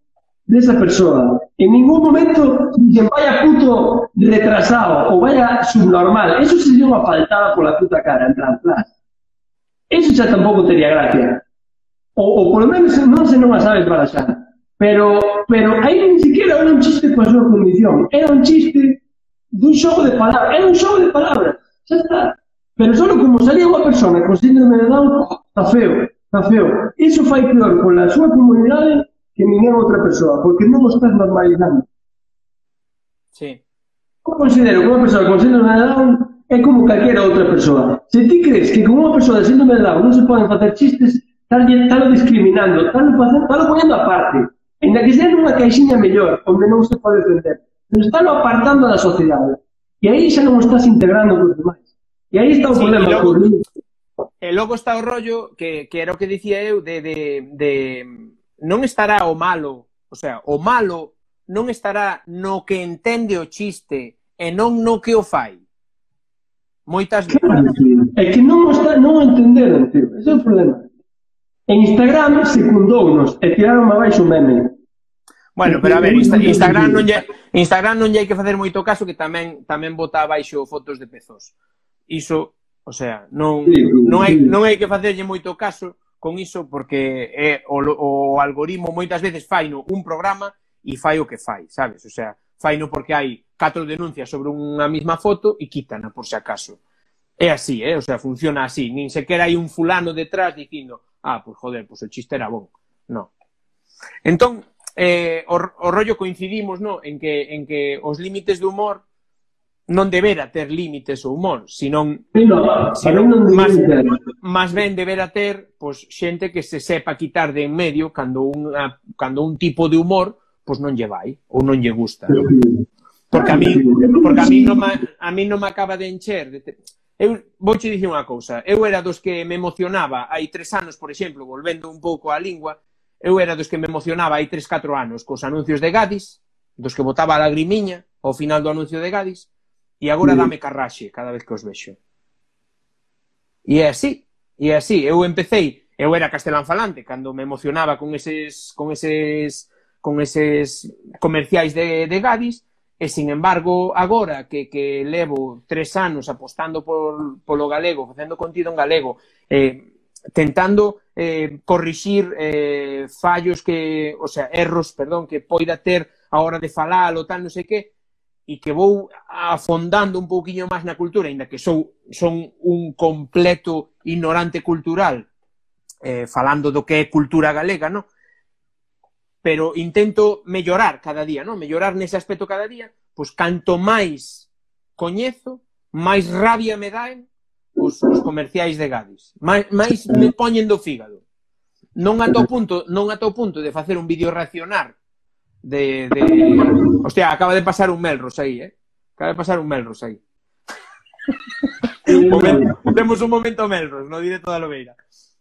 desa persoa. En ningún momento dixen vaya puto retrasado ou vaya subnormal. Eso sería unha faltada pola puta cara, en plan, plan. Eso xa tampouco tería gracia. Ou, ou polo menos non se non a sabes baraxar. Pero, pero aí ni siquiera era un chiste coa súa condición, era un chiste dun xogo de palabras, era un xogo de palabras, xa está. Pero só como salía unha persona con síndrome de Down, está feo, está feo. Iso fai peor con a súa comunidade que ninguén outra persoa, porque non o estás normalizando. Sí. Eu considero que unha persoa con síndrome de Down é como calquera outra persoa. Se ti crees que con unha persoa de síndrome de Down non se poden facer chistes, estás, estás discriminando, estás, estás, estás ponendo aparte. Ainda que sea nunha caixinha mellor, onde non se pode entender. Pero estálo apartando da sociedade. E aí xa non estás integrando cos demais. E aí está o sí, problema. E logo, e logo está o rollo que, que era o que dicía eu de, de, de non estará o malo, o sea, o malo non estará no que entende o chiste e non no que o fai. Moitas claro, veces. É que non o, está, non o entenderon, tío. Ese é o problema. En Instagram secundounos e tiraron abaixo o meme. Bueno, pero a ver, Insta Instagram non lle Instagram non lle hai que facer moito caso que tamén tamén bota abaixo fotos de pezos. Iso, o sea, non non hai non hai que facerlle moito caso con iso porque é o, o algoritmo moitas veces faino un programa e fai o que fai, sabes? O sea, faino porque hai catro denuncias sobre unha mesma foto e quítana por se acaso. É así, eh? o sea, funciona así. Nin sequera hai un fulano detrás dicindo ah, pues joder, pues o chiste era bon. No. Entón, eh, o, o rollo coincidimos, no, en que, en que os límites do humor non debera ter límites o humor, senón, no, senón non máis, máis ben debera ter pois, xente que se sepa quitar de en medio cando, unha, cando un tipo de humor pois non lle vai ou non lle gusta. Porque a mí, porque a mí non me, a mí non me acaba de encher. De te... Eu vouche dicir unha cousa. Eu era dos que me emocionaba hai tres anos, por exemplo, volvendo un pouco á lingua, eu era dos que me emocionaba hai tres, catro anos cos anuncios de Gadis, dos que botaba a lagrimiña ao final do anuncio de Gadis, e agora mm. dame carraxe cada vez que os vexo. E é así, e é así. Eu empecéi, eu era castelán falante, cando me emocionaba con eses, con eses, con eses comerciais de, de Gadis, E, sin embargo, agora que, que levo tres anos apostando por, polo galego, facendo contido en galego, eh, tentando eh, corrixir eh, fallos que, o sea, erros, perdón, que poida ter a hora de falar ou tal, non sei que, e que vou afondando un pouquiño máis na cultura, ainda que sou son un completo ignorante cultural, eh, falando do que é cultura galega, non? pero intento mellorar cada día, ¿no? Mellorar nese aspecto cada día, pois canto máis coñezo, máis rabia me daen os, os comerciais de Gadis. Máis, máis me poñen do fígado. Non ata o punto, non ata o punto de facer un vídeo reaccionar de, de... Hostia, acaba de pasar un Melros aí, eh? Acaba de pasar un Melros aí. un momento, temos un momento Melros no directo da Lobeira.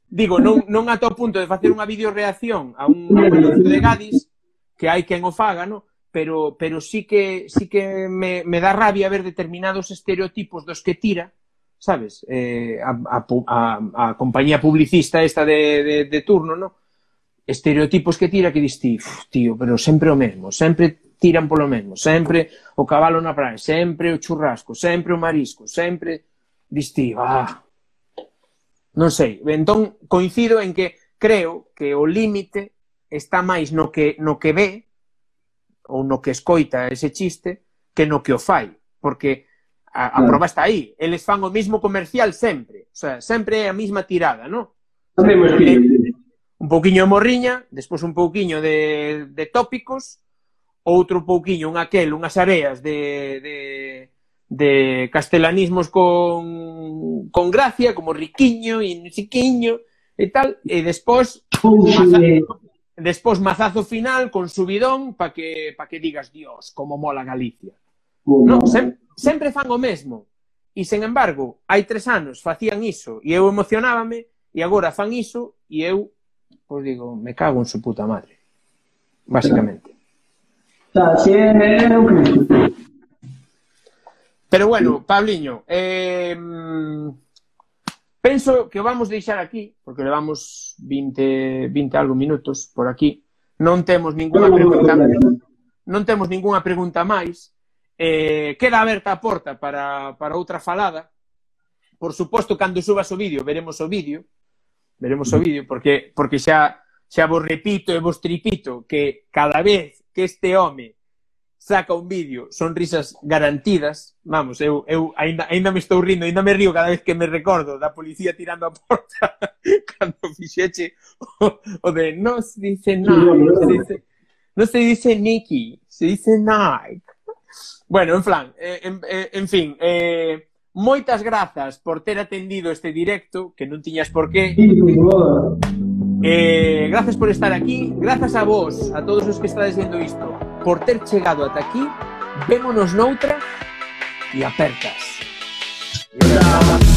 Digo, non, non ata o punto de facer unha videoreacción a un anuncio de Gadis, que hai quen o faga, no? pero, pero sí que, sí que me, me dá rabia ver determinados estereotipos dos que tira, sabes? Eh, a, a, a, a compañía publicista esta de, de, de turno, no? Estereotipos que tira que dis ti, tío, pero sempre o mesmo, sempre tiran polo mesmo, sempre o cabalo na praia, sempre o churrasco, sempre o marisco, sempre dis ti, ah, Non sei. Entón, coincido en que creo que o límite está máis no que, no que ve ou no que escoita ese chiste que no que o fai. Porque a, a claro. prova está aí. Eles fan o mismo comercial sempre. O sea, sempre é a mesma tirada, non? Eh, un pouquiño de morriña, despois un pouquiño de, de tópicos, outro pouquiño, un aquel, unhas areas de, de, de castelanismos con, con gracia, como riquiño e chiquiño e tal, e despois mazazo, despois mazazo final con subidón para que pa que digas Dios, como mola Galicia. No, sem, sempre fan o mesmo. E, sen embargo, hai tres anos facían iso e eu emocionábame e agora fan iso e eu, pois digo, me cago en su puta madre. Basicamente. Xa, xe, eu creo Pero bueno, Pabliño, eh, penso que vamos deixar aquí, porque levamos 20, 20 algo minutos por aquí. Non temos ninguna pregunta, non temos ninguna pregunta máis. Eh, queda aberta a porta para, para outra falada. Por suposto, cando subas o vídeo, veremos o vídeo. Veremos o vídeo, porque, porque xa, xa vos repito e vos tripito que cada vez que este home saca un vídeo, son risas garantidas, vamos, eu, eu ainda, ainda me estou rindo, ainda me río cada vez que me recordo da policía tirando a porta cando fixeche o, o de non se dice Nike, se dice, non se dice Nicky, se dice Nike. Bueno, en plan, eh, en, eh, en fin, eh, moitas grazas por ter atendido este directo, que non tiñas por qué. Eh, grazas por estar aquí, grazas a vos, a todos os que estades vendo isto por ter chegado ata aquí, vémonos noutra e apertas. Yeah.